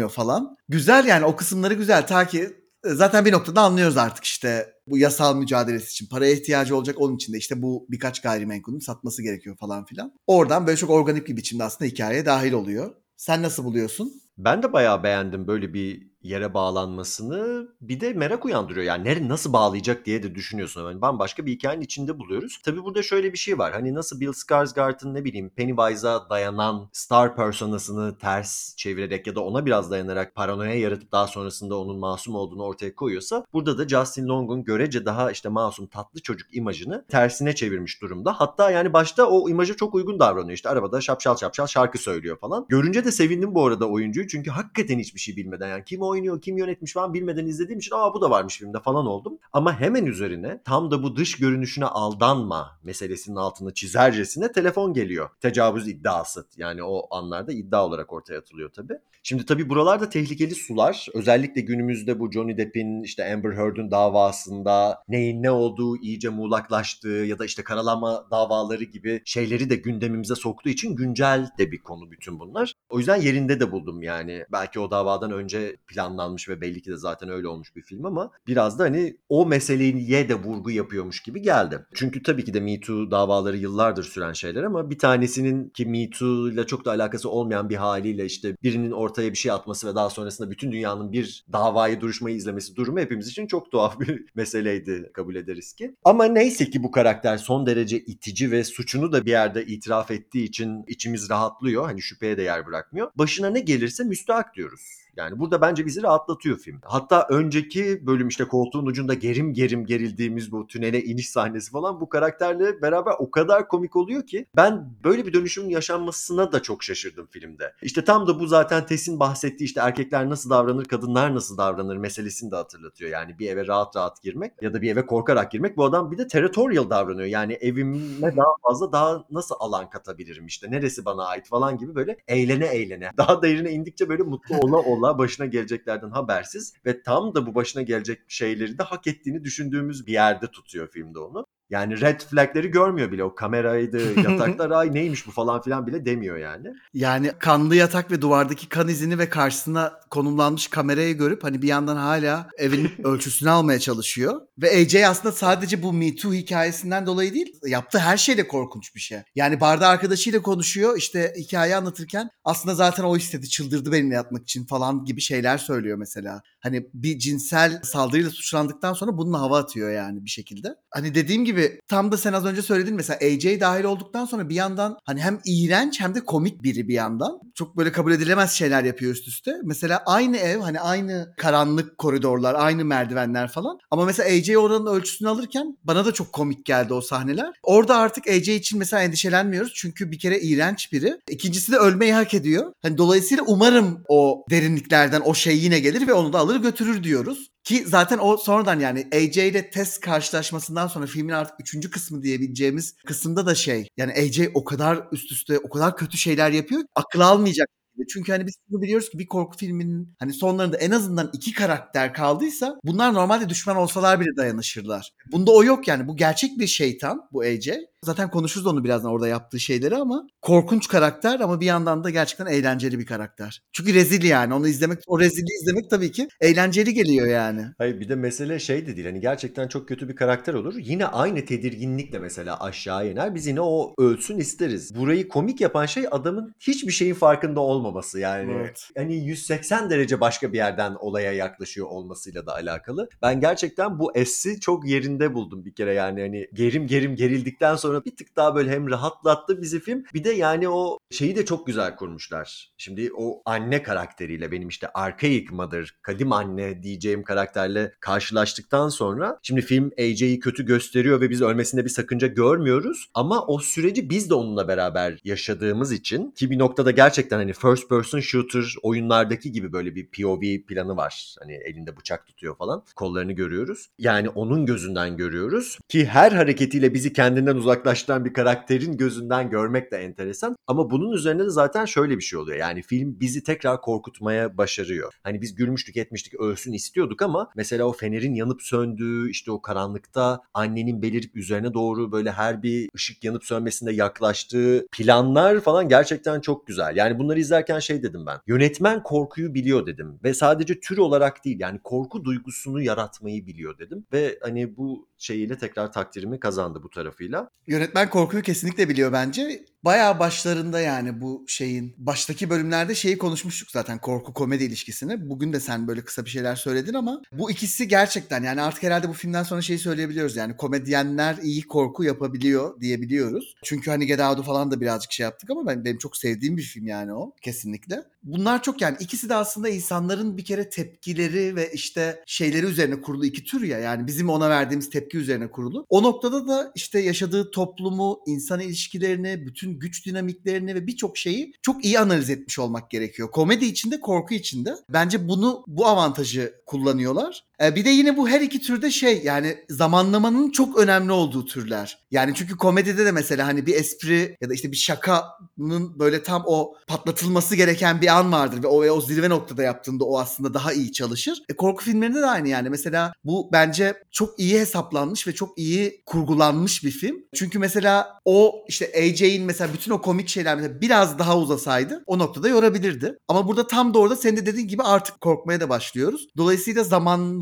falan. Güzel yani o kısımları güzel ta ki e, zaten bir noktada anlıyoruz artık işte bu yasal mücadelesi için paraya ihtiyacı olacak onun için de işte bu birkaç gayrimenkulün satması gerekiyor falan filan. Oradan böyle çok organik bir biçimde aslında hikayeye dahil oluyor. Sen nasıl buluyorsun? Ben de bayağı beğendim böyle bir yere bağlanmasını. Bir de merak uyandırıyor. Yani nere nasıl bağlayacak diye de düşünüyorsun. Yani bambaşka bir hikayenin içinde buluyoruz. Tabii burada şöyle bir şey var. Hani nasıl Bill Skarsgård'ın ne bileyim Pennywise'a dayanan star personasını ters çevirerek ya da ona biraz dayanarak paranoya yaratıp daha sonrasında onun masum olduğunu ortaya koyuyorsa burada da Justin Long'un görece daha işte masum tatlı çocuk imajını tersine çevirmiş durumda. Hatta yani başta o imaja çok uygun davranıyor. İşte arabada şapşal şapşal şarkı söylüyor falan. Görünce de sevindim bu arada oyuncuyu çünkü hakikaten hiçbir şey bilmeden yani kim oynuyor, kim yönetmiş falan bilmeden izlediğim için aa bu da varmış filmde falan oldum. Ama hemen üzerine tam da bu dış görünüşüne aldanma meselesinin altını çizercesine telefon geliyor. Tecavüz iddiası yani o anlarda iddia olarak ortaya atılıyor tabii. Şimdi tabii buralarda tehlikeli sular. Özellikle günümüzde bu Johnny Depp'in işte Amber Heard'ün davasında neyin ne olduğu iyice muğlaklaştığı ya da işte karalanma davaları gibi şeyleri de gündemimize soktuğu için güncel de bir konu bütün bunlar. O yüzden yerinde de buldum yani. Belki o davadan önce planlanmış ve belli ki de zaten öyle olmuş bir film ama biraz da hani o meseleye de vurgu yapıyormuş gibi geldi. Çünkü tabii ki de Me Too davaları yıllardır süren şeyler ama bir tanesinin ki Me Too ile çok da alakası olmayan bir haliyle işte birinin ortaya bir şey atması ve daha sonrasında bütün dünyanın bir davayı duruşmayı izlemesi durumu hepimiz için çok tuhaf bir meseleydi kabul ederiz ki. Ama neyse ki bu karakter son derece itici ve suçunu da bir yerde itiraf ettiği için içimiz rahatlıyor. Hani şüpheye de yer bırakmıyor. Başına ne gelirse müstahak diyoruz. Yani burada bence bizi rahatlatıyor film. Hatta önceki bölüm işte koltuğun ucunda gerim gerim gerildiğimiz bu tünele iniş sahnesi falan bu karakterle beraber o kadar komik oluyor ki ben böyle bir dönüşümün yaşanmasına da çok şaşırdım filmde. İşte tam da bu zaten Tess'in bahsettiği işte erkekler nasıl davranır, kadınlar nasıl davranır meselesini de hatırlatıyor. Yani bir eve rahat rahat girmek ya da bir eve korkarak girmek. Bu adam bir de territorial davranıyor. Yani evime daha fazla daha nasıl alan katabilirim işte neresi bana ait falan gibi böyle eğlene eğlene. Daha derine indikçe böyle mutlu ola ola başına geleceklerden habersiz ve tam da bu başına gelecek şeyleri de hak ettiğini düşündüğümüz bir yerde tutuyor filmde onu. Yani red flagleri görmüyor bile. O kameraydı, yataklar ay neymiş bu falan filan bile demiyor yani. Yani kanlı yatak ve duvardaki kan izini ve karşısına konumlanmış kamerayı görüp hani bir yandan hala evin ölçüsünü almaya çalışıyor. Ve AJ aslında sadece bu Me Too hikayesinden dolayı değil, yaptığı her şey de korkunç bir şey. Yani barda arkadaşıyla konuşuyor, işte hikaye anlatırken aslında zaten o istedi, çıldırdı benimle yatmak için falan gibi şeyler söylüyor mesela. Hani bir cinsel saldırıyla suçlandıktan sonra bununla hava atıyor yani bir şekilde. Hani dediğim gibi tam da sen az önce söyledin mesela AJ dahil olduktan sonra bir yandan hani hem iğrenç hem de komik biri bir yandan. Çok böyle kabul edilemez şeyler yapıyor üst üste. Mesela aynı ev hani aynı karanlık koridorlar, aynı merdivenler falan. Ama mesela AJ oranın ölçüsünü alırken bana da çok komik geldi o sahneler. Orada artık AJ için mesela endişelenmiyoruz. Çünkü bir kere iğrenç biri. İkincisi de ölmeyi hak ediyor. Hani dolayısıyla umarım o derinliklerden o şey yine gelir ve onu da alır götürür diyoruz. Ki zaten o sonradan yani AJ ile test karşılaşmasından sonra filmin artık üçüncü kısmı diyebileceğimiz kısımda da şey. Yani AJ o kadar üst üste o kadar kötü şeyler yapıyor ki akıl almayacak. Çünkü hani biz bunu biliyoruz ki bir korku filminin hani sonlarında en azından iki karakter kaldıysa bunlar normalde düşman olsalar bile dayanışırlar. Bunda o yok yani. Bu gerçek bir şeytan bu AJ. Zaten konuşuruz onu birazdan orada yaptığı şeyleri ama korkunç karakter ama bir yandan da gerçekten eğlenceli bir karakter. Çünkü rezil yani. Onu izlemek, o rezilliği izlemek tabii ki eğlenceli geliyor yani. Hayır bir de mesele şey de değil. Hani gerçekten çok kötü bir karakter olur. Yine aynı tedirginlikle mesela aşağı iner. Biz yine o ölsün isteriz. Burayı komik yapan şey adamın hiçbir şeyin farkında olmaması. Yani Evet. hani 180 derece başka bir yerden olaya yaklaşıyor olmasıyla da alakalı. Ben gerçekten bu S'i çok yerinde buldum bir kere yani hani gerim gerim gerildikten sonra bir tık daha böyle hem rahatlattı bizi film. Bir de yani o şeyi de çok güzel kurmuşlar. Şimdi o anne karakteriyle benim işte archaic mother, kadim anne diyeceğim karakterle karşılaştıktan sonra şimdi film AJ'yi kötü gösteriyor ve biz ölmesinde bir sakınca görmüyoruz ama o süreci biz de onunla beraber yaşadığımız için ki bir noktada gerçekten hani first person shooter oyunlardaki gibi böyle bir POV planı var. Hani elinde bıçak tutuyor falan. Kollarını görüyoruz. Yani onun gözünden görüyoruz ki her hareketiyle bizi kendinden uzaklaştıran bir karakterin gözünden görmek de enteresan. Ama bunun üzerine de zaten şöyle bir şey oluyor. Yani film bizi tekrar korkutmaya başarıyor. Hani biz gülmüştük etmiştik ölsün istiyorduk ama mesela o fenerin yanıp söndüğü işte o karanlıkta annenin belirip üzerine doğru böyle her bir ışık yanıp sönmesinde yaklaştığı planlar falan gerçekten çok güzel. Yani bunları izlerken şey dedim ben. Yönetmen korkuyu biliyor dedim ve sadece tür olarak değil yani korku duygusunu yaratmayı biliyor dedim ve hani bu şeyiyle tekrar takdirimi kazandı bu tarafıyla. Yönetmen korkuyu kesinlikle biliyor bence. Bayağı başlarında yani bu şeyin. Baştaki bölümlerde şeyi konuşmuştuk zaten korku komedi ilişkisini. Bugün de sen böyle kısa bir şeyler söyledin ama bu ikisi gerçekten yani artık herhalde bu filmden sonra şeyi söyleyebiliyoruz. Yani komedyenler iyi korku yapabiliyor diyebiliyoruz. Çünkü hani Get Out'u falan da birazcık şey yaptık ama ben benim çok sevdiğim bir film yani o kesinlikle. Bunlar çok yani ikisi de aslında insanların bir kere tepkileri ve işte şeyleri üzerine kurulu iki tür ya. Yani bizim ona verdiğimiz tepki üzerine kurulu. O noktada da işte yaşadığı toplumu, insan ilişkilerini, bütün güç dinamiklerini ve birçok şeyi çok iyi analiz etmiş olmak gerekiyor. Komedi içinde, korku içinde. Bence bunu bu avantajı kullanıyorlar. E, bir de yine bu her iki türde şey yani zamanlamanın çok önemli olduğu türler. Yani çünkü komedide de mesela hani bir espri ya da işte bir şakanın böyle tam o patlatılması gereken bir an vardır ve o ve o zirve noktada yaptığında o aslında daha iyi çalışır. E, korku filmlerinde de aynı yani. Mesela bu bence çok iyi hesaplanmış ve çok iyi kurgulanmış bir film. Çünkü mesela o işte AJ'in mesela bütün o komik şeyler biraz daha uzasaydı o noktada yorabilirdi. Ama burada tam da orada senin de dediğin gibi artık korkmaya da başlıyoruz. Dolayısıyla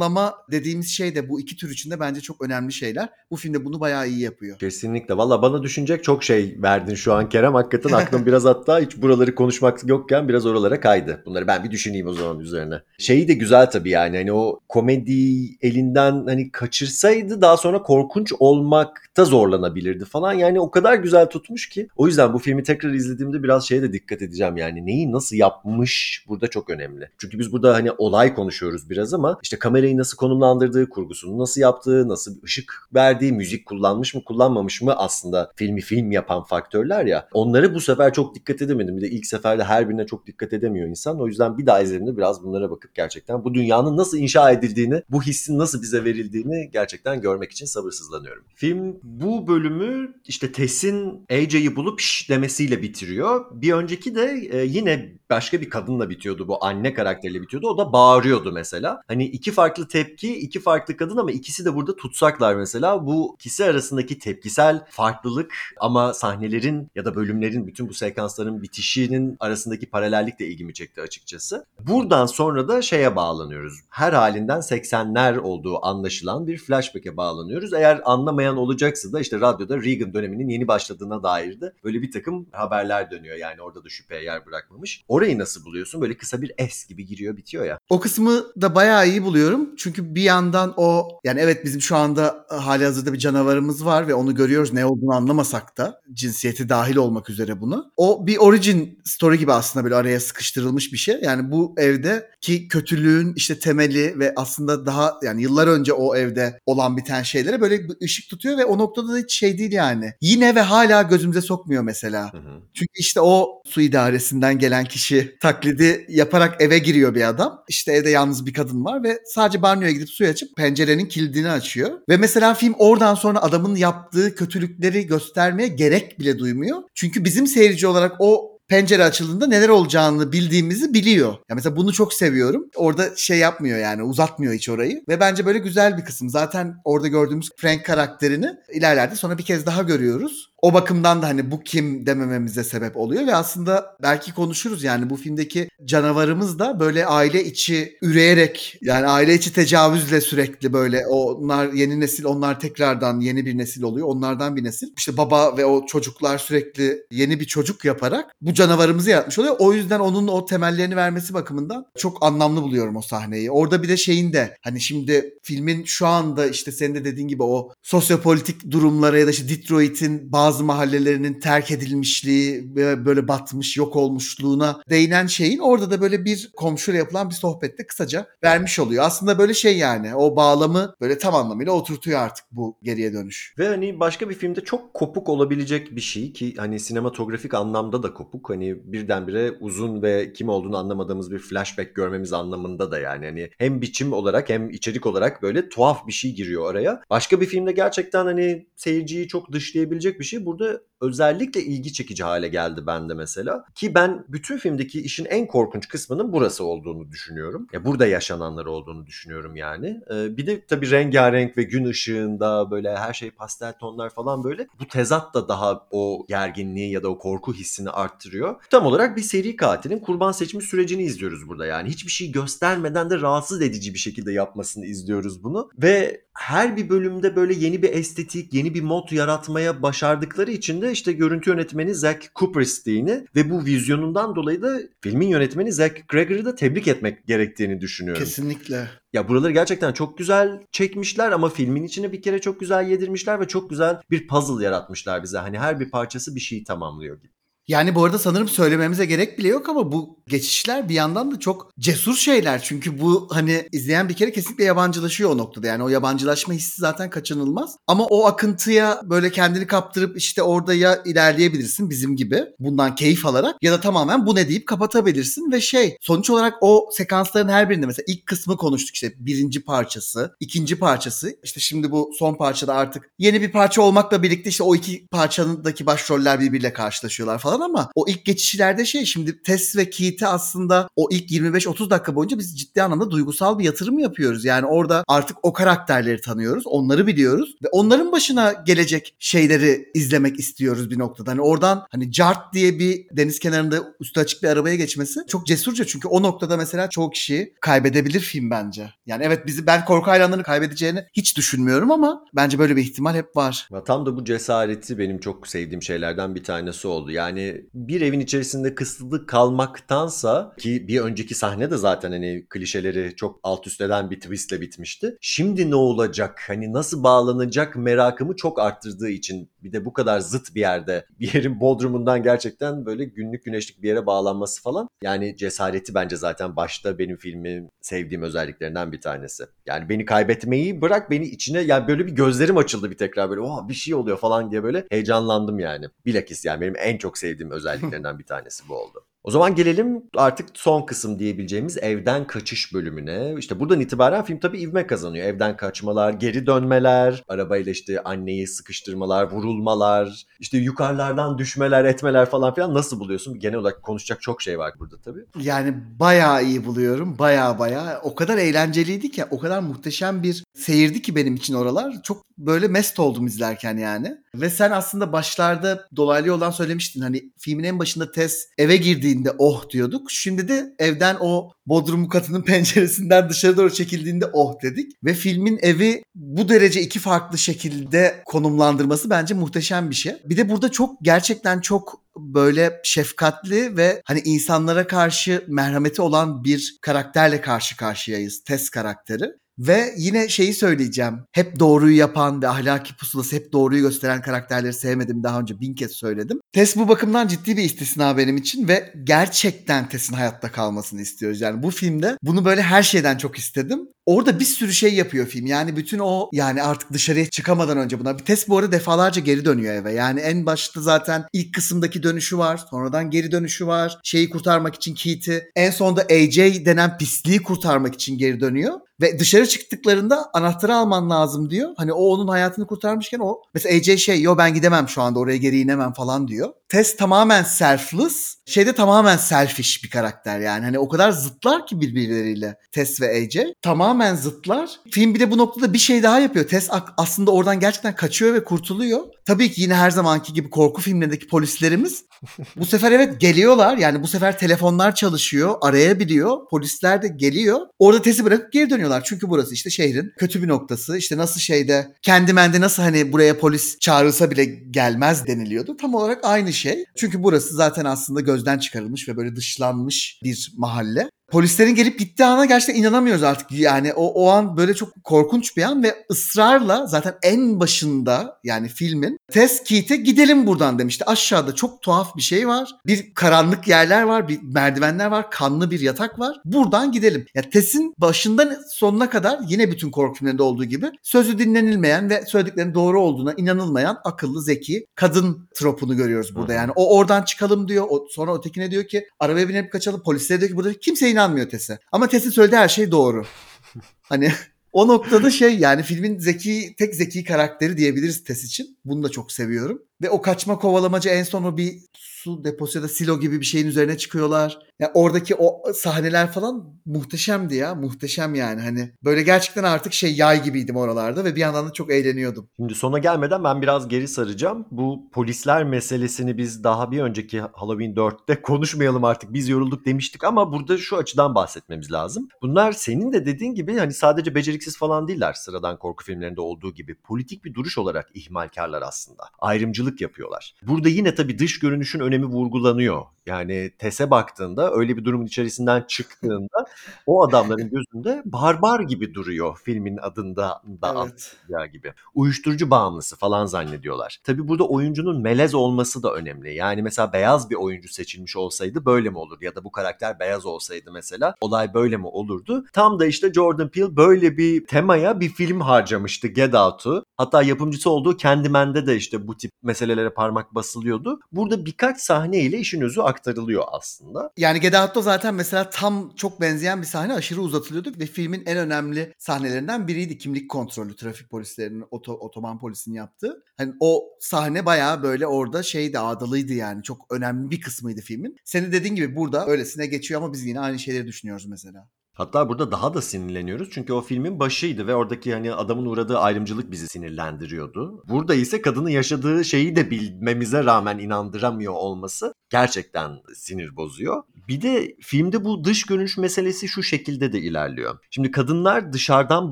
zamanlama dediğimiz şey de bu iki tür içinde bence çok önemli şeyler. Bu filmde bunu bayağı iyi yapıyor. Kesinlikle. Valla bana düşünecek çok şey verdin şu an Kerem. Hakikaten aklım biraz hatta hiç buraları konuşmak yokken biraz oralara kaydı. Bunları ben bir düşüneyim o zaman üzerine. Şeyi de güzel tabii yani hani o komedi elinden hani kaçırsaydı daha sonra korkunç olmakta zorlanabilirdi falan. Yani o kadar güzel tutmuş ki. O yüzden bu filmi tekrar izlediğimde biraz şeye de dikkat edeceğim yani. Neyi nasıl yapmış burada çok önemli. Çünkü biz burada hani olay konuşuyoruz biraz ama işte kamerayı nasıl konumlandırdığı, kurgusunu nasıl yaptığı, nasıl ışık verdiği, müzik kullanmış mı kullanmamış mı aslında filmi film yapan faktörler ya. Onları bu sefer çok dikkat edemedim. Bir de ilk seferde her birine çok dikkat edemiyor insan. O yüzden bir daha izlediğimde biraz bunlara bakıp gerçekten bu dünyanın nasıl inşa edildiğini, bu hissin nasıl bize verildiğini gerçekten görmek için sabırsızlanıyorum. Film bu bölümü işte Tess'in AJ'yi bulup şş demesiyle bitiriyor. Bir önceki de e, yine başka bir kadınla bitiyordu bu anne karakteriyle bitiyordu. O da bağırıyordu mesela. Hani iki farklı tepki, iki farklı kadın ama ikisi de burada tutsaklar mesela. Bu ikisi arasındaki tepkisel farklılık ama sahnelerin ya da bölümlerin bütün bu sekansların bitişinin arasındaki paralellik de ilgimi çekti açıkçası. Buradan sonra da şeye bağlanıyoruz. Her halinden 80'ler olduğu anlaşılan bir flashback'e bağlanıyoruz. Eğer anlamayan olacaksa da işte radyoda Reagan döneminin yeni başladığına dair de böyle bir takım haberler dönüyor. Yani orada da şüpheye yer bırakmamış. Orayı nasıl buluyorsun? Böyle kısa bir es gibi giriyor bitiyor ya. O kısmı da bayağı iyi buluyorum. Çünkü bir yandan o yani evet bizim şu anda hali hazırda bir canavarımız var ve onu görüyoruz ne olduğunu anlamasak da cinsiyeti dahil olmak üzere bunu. O bir origin story gibi aslında böyle araya sıkıştırılmış bir şey. Yani bu evde ki kötülüğün işte temeli ve aslında daha yani yıllar önce o evde olan biten şeylere böyle bir ışık tutuyor ve o noktada da hiç şey değil yani. Yine ve hala gözümüze sokmuyor mesela. Hı hı. Çünkü işte o su idaresinden gelen kişi taklidi yaparak eve giriyor bir adam. İşte evde yalnız bir kadın var ve sadece banyoya gidip suyu açıp pencerenin kilidini açıyor. Ve mesela film oradan sonra adamın yaptığı kötülükleri göstermeye gerek bile duymuyor. Çünkü bizim seyirci olarak o pencere açıldığında neler olacağını bildiğimizi biliyor. Ya mesela bunu çok seviyorum. Orada şey yapmıyor yani uzatmıyor hiç orayı. Ve bence böyle güzel bir kısım. Zaten orada gördüğümüz Frank karakterini ilerlerde sonra bir kez daha görüyoruz. O bakımdan da hani bu kim demememize sebep oluyor ve aslında belki konuşuruz yani bu filmdeki canavarımız da böyle aile içi üreyerek yani aile içi tecavüzle sürekli böyle onlar yeni nesil onlar tekrardan yeni bir nesil oluyor onlardan bir nesil. İşte baba ve o çocuklar sürekli yeni bir çocuk yaparak bu canavarımızı yaratmış oluyor. O yüzden onun o temellerini vermesi bakımından çok anlamlı buluyorum o sahneyi. Orada bir de şeyin de hani şimdi filmin şu anda işte senin de dediğin gibi o sosyopolitik durumlara ya da işte Detroit'in bazı mahallelerinin terk edilmişliği böyle batmış yok olmuşluğuna değinen şeyin orada da böyle bir komşuyla yapılan bir sohbette kısaca vermiş oluyor. Aslında böyle şey yani o bağlamı böyle tam anlamıyla oturtuyor artık bu geriye dönüş. Ve hani başka bir filmde çok kopuk olabilecek bir şey ki hani sinematografik anlamda da kopuk. Hani birdenbire uzun ve kim olduğunu anlamadığımız bir flashback görmemiz anlamında da yani hani hem biçim olarak hem içerik olarak böyle tuhaf bir şey giriyor araya. Başka bir filmde gerçekten hani seyirciyi çok dışlayabilecek bir şey. Burada özellikle ilgi çekici hale geldi bende mesela. Ki ben bütün filmdeki işin en korkunç kısmının burası olduğunu düşünüyorum. Ya burada yaşananlar olduğunu düşünüyorum yani. Ee, bir de tabii rengarenk ve gün ışığında böyle her şey pastel tonlar falan böyle. Bu tezat da daha o gerginliği ya da o korku hissini arttırıyor. Tam olarak bir seri katilin kurban seçimi sürecini izliyoruz burada yani. Hiçbir şey göstermeden de rahatsız edici bir şekilde yapmasını izliyoruz bunu. Ve her bir bölümde böyle yeni bir estetik, yeni bir mod yaratmaya başardıkları için de işte görüntü yönetmeni Zack Cooperstein'i ve bu vizyonundan dolayı da filmin yönetmeni Zack Gregory'ı da tebrik etmek gerektiğini düşünüyorum. Kesinlikle. Ya buraları gerçekten çok güzel çekmişler ama filmin içine bir kere çok güzel yedirmişler ve çok güzel bir puzzle yaratmışlar bize. Hani her bir parçası bir şeyi tamamlıyor gibi. Yani bu arada sanırım söylememize gerek bile yok ama bu geçişler bir yandan da çok cesur şeyler. Çünkü bu hani izleyen bir kere kesinlikle yabancılaşıyor o noktada. Yani o yabancılaşma hissi zaten kaçınılmaz. Ama o akıntıya böyle kendini kaptırıp işte orada ya ilerleyebilirsin bizim gibi bundan keyif alarak ya da tamamen bu ne deyip kapatabilirsin ve şey sonuç olarak o sekansların her birinde mesela ilk kısmı konuştuk işte birinci parçası, ikinci parçası işte şimdi bu son parçada artık yeni bir parça olmakla birlikte işte o iki parçadaki başroller birbiriyle karşılaşıyorlar falan ama o ilk geçişlerde şey şimdi Tess ve Keith'e aslında o ilk 25-30 dakika boyunca biz ciddi anlamda duygusal bir yatırım yapıyoruz. Yani orada artık o karakterleri tanıyoruz, onları biliyoruz ve onların başına gelecek şeyleri izlemek istiyoruz bir noktada. Hani oradan hani Cart diye bir deniz kenarında üstü açık bir arabaya geçmesi çok cesurca çünkü o noktada mesela çoğu kişi kaybedebilir film bence. Yani evet bizi ben korku hayranlarını kaybedeceğini hiç düşünmüyorum ama bence böyle bir ihtimal hep var. Tam da bu cesareti benim çok sevdiğim şeylerden bir tanesi oldu. Yani bir evin içerisinde kısıtlı kalmaktansa ki bir önceki sahne de zaten hani klişeleri çok alt üst eden bir twistle bitmişti. Şimdi ne olacak? Hani nasıl bağlanacak merakımı çok arttırdığı için bir de bu kadar zıt bir yerde bir yerin bodrumundan gerçekten böyle günlük güneşlik bir yere bağlanması falan. Yani cesareti bence zaten başta benim filmin sevdiğim özelliklerinden bir tanesi. Yani beni kaybetmeyi bırak beni içine yani böyle bir gözlerim açıldı bir tekrar böyle oh bir şey oluyor falan diye böyle heyecanlandım yani. Bilakis yani benim en çok sevdiğim özelliklerinden bir tanesi bu oldu. O zaman gelelim artık son kısım diyebileceğimiz evden kaçış bölümüne. İşte buradan itibaren film tabii ivme kazanıyor. Evden kaçmalar, geri dönmeler, arabayla işte anneyi sıkıştırmalar, vurulmalar, işte yukarılardan düşmeler, etmeler falan filan nasıl buluyorsun? Genel olarak konuşacak çok şey var burada tabii. Yani bayağı iyi buluyorum. Bayağı bayağı. O kadar eğlenceliydi ki, o kadar muhteşem bir seyirdi ki benim için oralar. Çok böyle mest oldum izlerken yani. Ve sen aslında başlarda dolaylı yoldan söylemiştin. Hani filmin en başında Tess eve girdiğinde oh diyorduk. Şimdi de evden o bodrum katının penceresinden dışarı doğru çekildiğinde oh dedik. Ve filmin evi bu derece iki farklı şekilde konumlandırması bence muhteşem bir şey. Bir de burada çok gerçekten çok böyle şefkatli ve hani insanlara karşı merhameti olan bir karakterle karşı karşıyayız. Tess karakteri. Ve yine şeyi söyleyeceğim. Hep doğruyu yapan ve ahlaki pusulası hep doğruyu gösteren karakterleri sevmedim. Daha önce bin kez söyledim. Tess bu bakımdan ciddi bir istisna benim için ve gerçekten Tess'in hayatta kalmasını istiyoruz. Yani bu filmde bunu böyle her şeyden çok istedim. Orada bir sürü şey yapıyor film. Yani bütün o yani artık dışarıya çıkamadan önce buna. Bir Tess bu arada defalarca geri dönüyor eve. Yani en başta zaten ilk kısımdaki dönüşü var. Sonradan geri dönüşü var. Şeyi kurtarmak için Keith'i. En sonunda AJ denen pisliği kurtarmak için geri dönüyor. Ve dışarı çıktıklarında anahtarı alman lazım diyor. Hani o onun hayatını kurtarmışken o mesela AJ şey yo ben gidemem şu anda oraya geri inemem falan diyor. Tess tamamen selfless. Şeyde tamamen selfish bir karakter yani. Hani o kadar zıtlar ki birbirleriyle Tess ve AJ. Tamamen tamamen zıtlar. Film bir de bu noktada bir şey daha yapıyor. Tess aslında oradan gerçekten kaçıyor ve kurtuluyor. Tabii ki yine her zamanki gibi korku filmlerindeki polislerimiz bu sefer evet geliyorlar. Yani bu sefer telefonlar çalışıyor, arayabiliyor. Polisler de geliyor. Orada Tess'i bırakıp geri dönüyorlar. Çünkü burası işte şehrin kötü bir noktası. İşte nasıl şeyde kendi mende nasıl hani buraya polis çağrılsa bile gelmez deniliyordu. Tam olarak aynı şey. Çünkü burası zaten aslında gözden çıkarılmış ve böyle dışlanmış bir mahalle polislerin gelip gittiği ana gerçekten inanamıyoruz artık. Yani o, o an böyle çok korkunç bir an ve ısrarla zaten en başında yani filmin Tess Keith'e gidelim buradan demişti. Aşağıda çok tuhaf bir şey var. Bir karanlık yerler var, bir merdivenler var, kanlı bir yatak var. Buradan gidelim. Ya Tess'in başından sonuna kadar yine bütün korku filmlerinde olduğu gibi sözü dinlenilmeyen ve söylediklerinin doğru olduğuna inanılmayan akıllı, zeki kadın tropunu görüyoruz burada. Yani o oradan çıkalım diyor. O, sonra ötekine diyor ki arabaya binip kaçalım. Polislere diyor ki burada kimse inanmıyor Tess'e. Ama Tess'in söylediği her şey doğru. hani o noktada şey yani filmin zeki tek zeki karakteri diyebiliriz Tess için. Bunu da çok seviyorum. Ve o kaçma kovalamacı en son o bir su deposu ya da silo gibi bir şeyin üzerine çıkıyorlar. Yani oradaki o sahneler falan muhteşemdi ya. Muhteşem yani. Hani böyle gerçekten artık şey yay gibiydim oralarda ve bir yandan da çok eğleniyordum. Şimdi sona gelmeden ben biraz geri saracağım. Bu polisler meselesini biz daha bir önceki Halloween 4'te konuşmayalım artık biz yorulduk demiştik ama burada şu açıdan bahsetmemiz lazım. Bunlar senin de dediğin gibi hani sadece beceriksiz falan değiller sıradan korku filmlerinde olduğu gibi. Politik bir duruş olarak ihmalkarlar aslında. Ayrımcılık yapıyorlar. Burada yine tabii dış görünüşün önemi vurgulanıyor. Yani TES'e baktığında öyle bir durumun içerisinden çıktığında o adamların gözünde barbar gibi duruyor filmin adında da evet. gibi. Uyuşturucu bağımlısı falan zannediyorlar. Tabii burada oyuncunun melez olması da önemli. Yani mesela beyaz bir oyuncu seçilmiş olsaydı böyle mi olur? Ya da bu karakter beyaz olsaydı mesela olay böyle mi olurdu? Tam da işte Jordan Peele böyle bir temaya bir film harcamıştı Get Out'u. Hatta yapımcısı olduğu Candyman'de de işte bu tip meselelere parmak basılıyordu. Burada birkaç sahne ile işin özü aktarılıyor aslında. Yani Get Out'ta zaten mesela tam çok benzeyen bir sahne aşırı uzatılıyordu ve filmin en önemli sahnelerinden biriydi kimlik kontrolü trafik polislerinin oto, otoban polisinin yaptığı. Hani o sahne bayağı böyle orada şeydi ağdalıydı yani çok önemli bir kısmıydı filmin. Senin dediğin gibi burada öylesine geçiyor ama biz yine aynı şeyleri düşünüyoruz mesela. Hatta burada daha da sinirleniyoruz çünkü o filmin başıydı ve oradaki hani adamın uğradığı ayrımcılık bizi sinirlendiriyordu. Burada ise kadının yaşadığı şeyi de bilmemize rağmen inandıramıyor olması gerçekten sinir bozuyor. Bir de filmde bu dış görünüş meselesi şu şekilde de ilerliyor. Şimdi kadınlar dışarıdan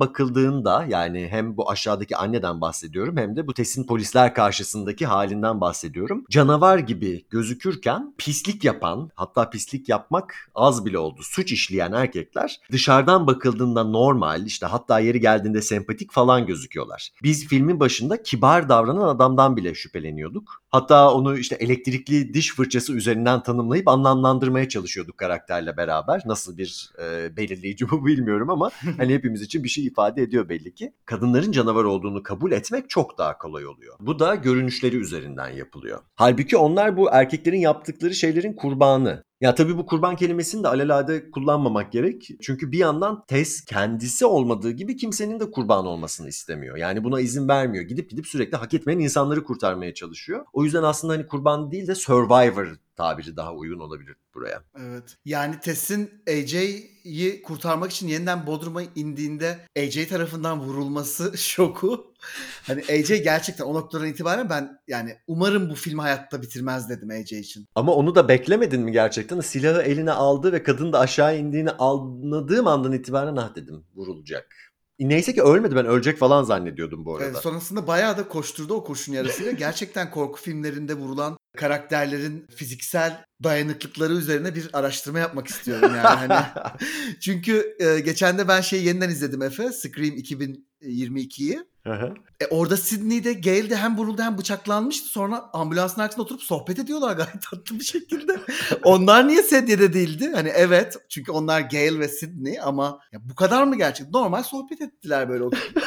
bakıldığında yani hem bu aşağıdaki anneden bahsediyorum hem de bu Tess'in polisler karşısındaki halinden bahsediyorum. Canavar gibi gözükürken pislik yapan hatta pislik yapmak az bile oldu. Suç işleyen erkekler dışarıdan bakıldığında normal işte hatta yeri geldiğinde sempatik falan gözüküyorlar. Biz filmin başında kibar davranan adamdan bile şüpheleniyorduk. Hatta onu işte elektrikli diş fırçası üzerinden tanımlayıp anlamlandırmaya çalışıyorduk karakterle beraber. Nasıl bir e, belirleyici bu bilmiyorum ama hani hepimiz için bir şey ifade ediyor belli ki. Kadınların canavar olduğunu kabul etmek çok daha kolay oluyor. Bu da görünüşleri üzerinden yapılıyor. Halbuki onlar bu erkeklerin yaptıkları şeylerin kurbanı. Ya tabii bu kurban kelimesini de alelade kullanmamak gerek. Çünkü bir yandan Tess kendisi olmadığı gibi kimsenin de kurban olmasını istemiyor. Yani buna izin vermiyor. Gidip gidip sürekli hak etmeyen insanları kurtarmaya çalışıyor. O yüzden aslında hani kurban değil de survivor tabiri daha uygun olabilir buraya. Evet. Yani Tess'in AJ'yi kurtarmak için yeniden Bodrum'a indiğinde AJ tarafından vurulması şoku. Hani AJ gerçekten o noktadan itibaren ben yani umarım bu filmi hayatta bitirmez dedim AJ için. Ama onu da beklemedin mi gerçekten? Silahı eline aldı ve kadın da aşağı indiğini anladığım andan itibaren ah dedim vurulacak. Neyse ki ölmedi ben ölecek falan zannediyordum bu arada. Evet, sonrasında bayağı da koşturdu o koşun yarısıyla. Gerçekten korku filmlerinde vurulan karakterlerin fiziksel dayanıklıkları üzerine bir araştırma yapmak istiyorum yani. hani çünkü e, geçen de ben şeyi yeniden izledim Efe. Scream 2022'yi. E orada Sydney'de Gail de hem vuruldu hem bıçaklanmıştı. Sonra ambulansın arkasında oturup sohbet ediyorlar gayet tatlı bir şekilde. onlar niye sedyede değildi? Hani evet çünkü onlar Gail ve Sydney ama ya bu kadar mı gerçek? Normal sohbet ettiler böyle oturup.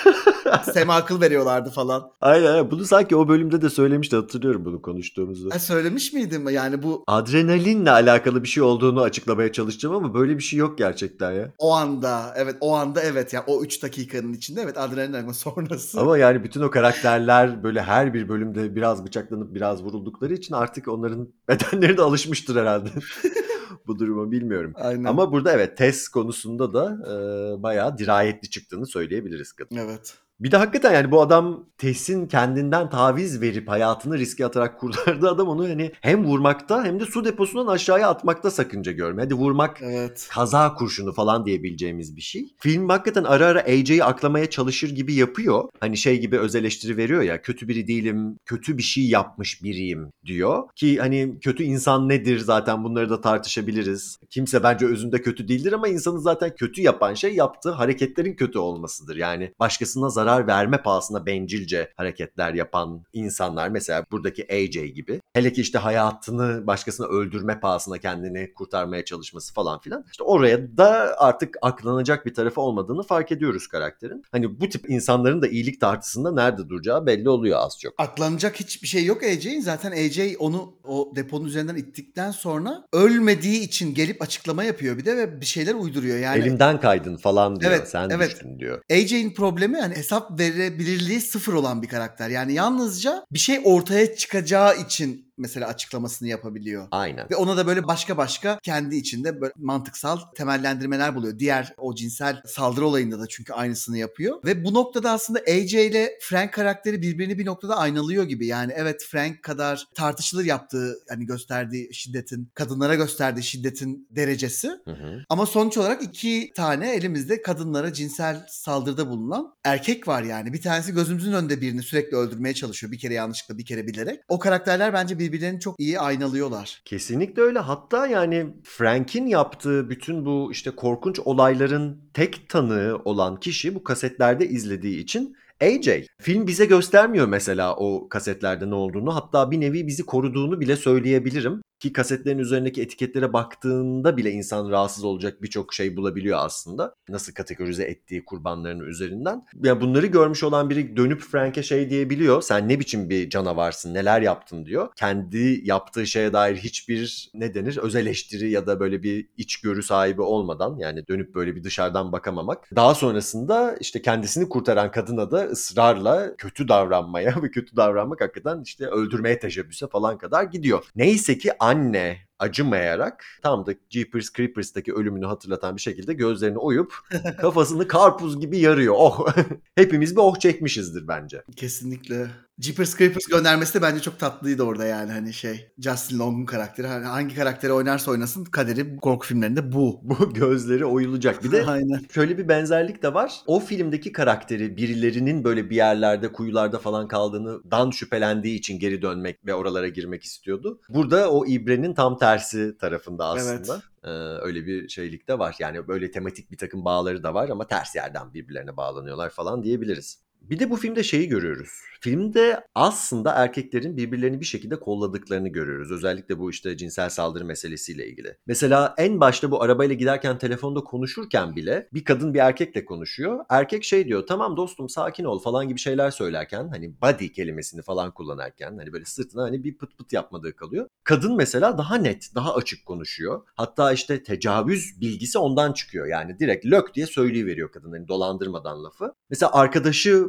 Sema akıl veriyorlardı falan. Aynen aynen. Bunu sanki o bölümde de söylemişti hatırlıyorum bunu konuştuğumuzu. Ha, söylemiş miydim? Yani bu... Adrenalinle alakalı bir şey olduğunu açıklamaya çalışacağım ama böyle bir şey yok gerçekten ya. O anda evet o anda evet ya o 3 dakikanın içinde evet adrenalin ama sonrası. Ama yani bütün o karakterler böyle her bir bölümde biraz bıçaklanıp biraz vuruldukları için artık onların bedenleri de alışmıştır herhalde. bu durumu bilmiyorum. Aynen. Ama burada evet test konusunda da e, bayağı dirayetli çıktığını söyleyebiliriz kadın. Evet. Bir de hakikaten yani bu adam Tess'in kendinden taviz verip hayatını riske atarak kurtardığı adam onu hani hem vurmakta hem de su deposundan aşağıya atmakta sakınca görmüyor. Hadi vurmak Evet. kaza kurşunu falan diyebileceğimiz bir şey. Film hakikaten ara ara AJ'yi aklamaya çalışır gibi yapıyor. Hani şey gibi öz eleştiri veriyor ya kötü biri değilim, kötü bir şey yapmış biriyim diyor. Ki hani kötü insan nedir zaten bunları da tartışabiliriz. Kimse bence özünde kötü değildir ama insanı zaten kötü yapan şey yaptığı hareketlerin kötü olmasıdır. Yani başkasına zarar verme pahasına bencilce hareketler yapan insanlar mesela buradaki AJ gibi. Hele ki işte hayatını başkasına öldürme pahasına kendini kurtarmaya çalışması falan filan. İşte oraya da artık aklanacak bir tarafı olmadığını fark ediyoruz karakterin. Hani bu tip insanların da iyilik tartısında nerede duracağı belli oluyor az çok. Aklanacak hiçbir şey yok AJ'in. Zaten AJ onu o deponun üzerinden ittikten sonra ölmediği için gelip açıklama yapıyor bir de ve bir şeyler uyduruyor. Yani Elimden kaydın falan diyor. Evet, Sen evet. düştün diyor. AJ'in problemi hani hesap verebilirliği sıfır olan bir karakter. Yani yalnızca bir şey ortaya çıkacağı için mesela açıklamasını yapabiliyor. Aynen. Ve ona da böyle başka başka kendi içinde böyle mantıksal temellendirmeler buluyor. Diğer o cinsel saldırı olayında da çünkü aynısını yapıyor. Ve bu noktada aslında AJ ile Frank karakteri birbirini bir noktada aynalıyor gibi. Yani evet Frank kadar tartışılır yaptığı hani gösterdiği şiddetin, kadınlara gösterdiği şiddetin derecesi. Hı hı. Ama sonuç olarak iki tane elimizde kadınlara cinsel saldırıda bulunan erkek var yani. Bir tanesi gözümüzün önünde birini sürekli öldürmeye çalışıyor. Bir kere yanlışlıkla bir kere bilerek. O karakterler bence birbirlerini çok iyi aynalıyorlar. Kesinlikle öyle. Hatta yani Frank'in yaptığı bütün bu işte korkunç olayların tek tanığı olan kişi bu kasetlerde izlediği için AJ. Film bize göstermiyor mesela o kasetlerde ne olduğunu. Hatta bir nevi bizi koruduğunu bile söyleyebilirim. Ki kasetlerin üzerindeki etiketlere baktığında bile insan rahatsız olacak birçok şey bulabiliyor aslında. Nasıl kategorize ettiği kurbanlarının üzerinden. Ya bunları görmüş olan biri dönüp Frank'e şey diyebiliyor. Sen ne biçim bir canavarsın, neler yaptın diyor. Kendi yaptığı şeye dair hiçbir ne denir öz eleştiri ya da böyle bir içgörü sahibi olmadan yani dönüp böyle bir dışarıdan bakamamak. Daha sonrasında işte kendisini kurtaran kadına da ısrarla kötü davranmaya ve kötü davranmak hakikaten işte öldürmeye teşebbüse falan kadar gidiyor. Neyse ki anne anne acımayarak tam da Jeepers Creepers'taki ölümünü hatırlatan bir şekilde gözlerini oyup kafasını karpuz gibi yarıyor. Oh hepimiz bir oh çekmişizdir bence. Kesinlikle. Jeepers Creepers göndermesi de bence çok tatlıydı orada yani hani şey. Justin Long'un karakteri. Hani hangi karakteri oynarsa oynasın kaderi korku filmlerinde bu. Bu gözleri oyulacak. Bir de Aynen. şöyle bir benzerlik de var. O filmdeki karakteri birilerinin böyle bir yerlerde kuyularda falan kaldığını dan şüphelendiği için geri dönmek ve oralara girmek istiyordu. Burada o ibrenin tam tersi tarafında aslında. Evet. Ee, öyle bir şeylik de var. Yani böyle tematik bir takım bağları da var ama ters yerden birbirlerine bağlanıyorlar falan diyebiliriz. Bir de bu filmde şeyi görüyoruz. Filmde aslında erkeklerin birbirlerini bir şekilde kolladıklarını görüyoruz. Özellikle bu işte cinsel saldırı meselesiyle ilgili. Mesela en başta bu arabayla giderken telefonda konuşurken bile bir kadın bir erkekle konuşuyor. Erkek şey diyor tamam dostum sakin ol falan gibi şeyler söylerken hani body kelimesini falan kullanırken hani böyle sırtına hani bir pıt pıt yapmadığı kalıyor. Kadın mesela daha net, daha açık konuşuyor. Hatta işte tecavüz bilgisi ondan çıkıyor. Yani direkt lök diye söyleyiveriyor kadın hani dolandırmadan lafı. Mesela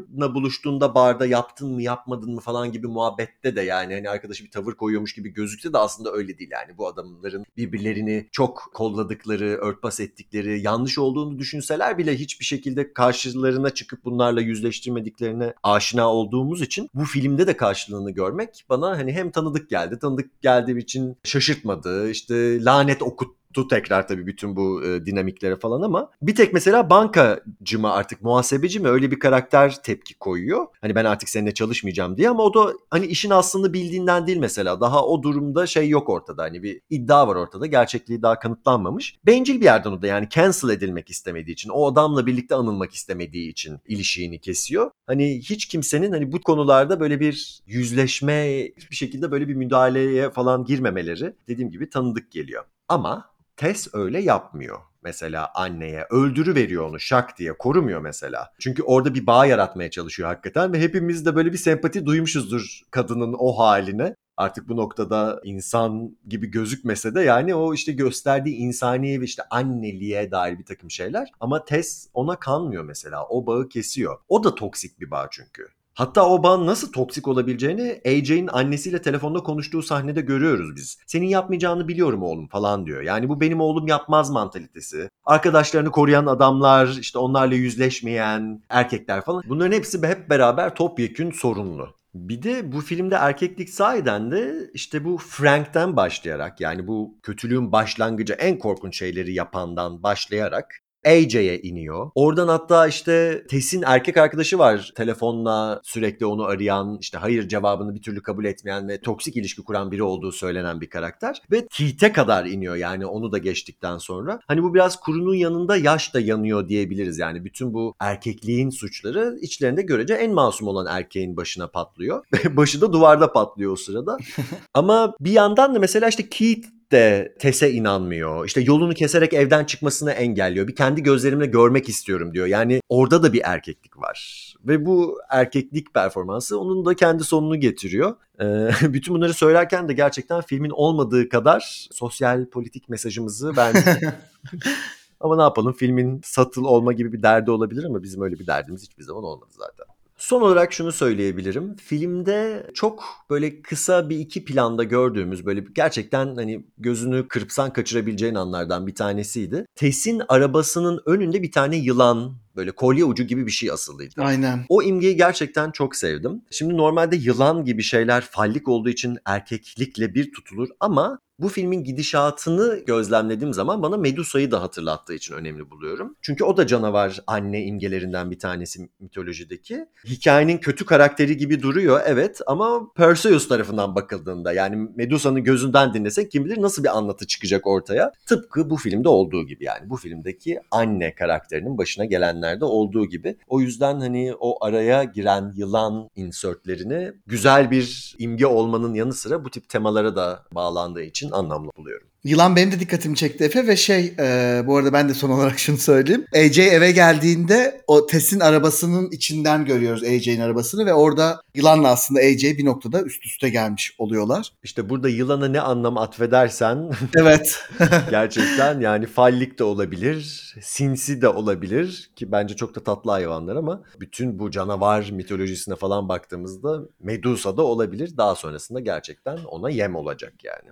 arkadaşına buluştuğunda barda yaptın mı yapmadın mı falan gibi muhabbette de yani hani arkadaşı bir tavır koyuyormuş gibi gözükse de aslında öyle değil yani. Bu adamların birbirlerini çok kolladıkları, örtbas ettikleri, yanlış olduğunu düşünseler bile hiçbir şekilde karşılarına çıkıp bunlarla yüzleştirmediklerine aşina olduğumuz için bu filmde de karşılığını görmek bana hani hem tanıdık geldi. Tanıdık geldiği için şaşırtmadı. İşte lanet okut tuttu tekrar tabii bütün bu e, dinamiklere falan ama bir tek mesela bankacı mı artık muhasebeci mi öyle bir karakter tepki koyuyor. Hani ben artık seninle çalışmayacağım diye ama o da hani işin aslını bildiğinden değil mesela. Daha o durumda şey yok ortada. Hani bir iddia var ortada. Gerçekliği daha kanıtlanmamış. Bencil bir yerden o da yani cancel edilmek istemediği için, o adamla birlikte anılmak istemediği için ilişiğini kesiyor. Hani hiç kimsenin hani bu konularda böyle bir yüzleşme hiçbir şekilde böyle bir müdahaleye falan girmemeleri dediğim gibi tanıdık geliyor. Ama Tess öyle yapmıyor. Mesela anneye öldürü veriyor onu şak diye korumuyor mesela. Çünkü orada bir bağ yaratmaya çalışıyor hakikaten ve hepimiz de böyle bir sempati duymuşuzdur kadının o haline. Artık bu noktada insan gibi gözükmese de yani o işte gösterdiği insaniye ve işte anneliğe dair bir takım şeyler. Ama Tess ona kanmıyor mesela. O bağı kesiyor. O da toksik bir bağ çünkü. Hatta o bağın nasıl toksik olabileceğini AJ'in annesiyle telefonda konuştuğu sahnede görüyoruz biz. Senin yapmayacağını biliyorum oğlum falan diyor. Yani bu benim oğlum yapmaz mantalitesi. Arkadaşlarını koruyan adamlar, işte onlarla yüzleşmeyen erkekler falan. Bunların hepsi hep beraber topyekün sorunlu. Bir de bu filmde erkeklik sahiden de işte bu Frank'ten başlayarak yani bu kötülüğün başlangıcı en korkunç şeyleri yapandan başlayarak AJ'ye iniyor. Oradan hatta işte Tess'in erkek arkadaşı var. Telefonla sürekli onu arayan, işte hayır cevabını bir türlü kabul etmeyen ve toksik ilişki kuran biri olduğu söylenen bir karakter. Ve Keith'e kadar iniyor yani onu da geçtikten sonra. Hani bu biraz kurunun yanında yaş da yanıyor diyebiliriz. Yani bütün bu erkekliğin suçları içlerinde görece en masum olan erkeğin başına patlıyor. Başı da duvarda patlıyor o sırada. Ama bir yandan da mesela işte Keith de Tess'e inanmıyor. İşte yolunu keserek evden çıkmasını engelliyor. Bir kendi gözlerimle görmek istiyorum diyor. Yani orada da bir erkeklik var. Ve bu erkeklik performansı onun da kendi sonunu getiriyor. Ee, bütün bunları söylerken de gerçekten filmin olmadığı kadar sosyal politik mesajımızı ben ama ne yapalım filmin satıl olma gibi bir derdi olabilir ama bizim öyle bir derdimiz hiçbir zaman olmadı zaten. Son olarak şunu söyleyebilirim. Filmde çok böyle kısa bir iki planda gördüğümüz böyle gerçekten hani gözünü kırpsan kaçırabileceğin anlardan bir tanesiydi. Tess'in arabasının önünde bir tane yılan böyle kolye ucu gibi bir şey asılıydı. Aynen. O imgeyi gerçekten çok sevdim. Şimdi normalde yılan gibi şeyler fallik olduğu için erkeklikle bir tutulur ama bu filmin gidişatını gözlemlediğim zaman bana Medusa'yı da hatırlattığı için önemli buluyorum. Çünkü o da canavar anne imgelerinden bir tanesi mitolojideki. Hikayenin kötü karakteri gibi duruyor evet ama Perseus tarafından bakıldığında yani Medusa'nın gözünden dinlesek kim bilir nasıl bir anlatı çıkacak ortaya. Tıpkı bu filmde olduğu gibi yani bu filmdeki anne karakterinin başına gelenlerde olduğu gibi. O yüzden hani o araya giren yılan insertlerini güzel bir imge olmanın yanı sıra bu tip temalara da bağlandığı için anlamlı buluyorum. Yılan benim de dikkatimi çekti Efe ve şey e, bu arada ben de son olarak şunu söyleyeyim. AJ eve geldiğinde o Tess'in arabasının içinden görüyoruz AJ'in arabasını ve orada yılanla aslında AJ bir noktada üst üste gelmiş oluyorlar. İşte burada yılana ne anlam atfedersen Evet. gerçekten yani fallik de olabilir, sinsi de olabilir ki bence çok da tatlı hayvanlar ama bütün bu canavar mitolojisine falan baktığımızda Medusa da olabilir. Daha sonrasında gerçekten ona yem olacak yani.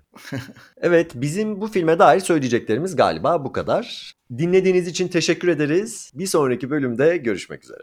Evet Bizim bu filme dair söyleyeceklerimiz galiba bu kadar. Dinlediğiniz için teşekkür ederiz. Bir sonraki bölümde görüşmek üzere.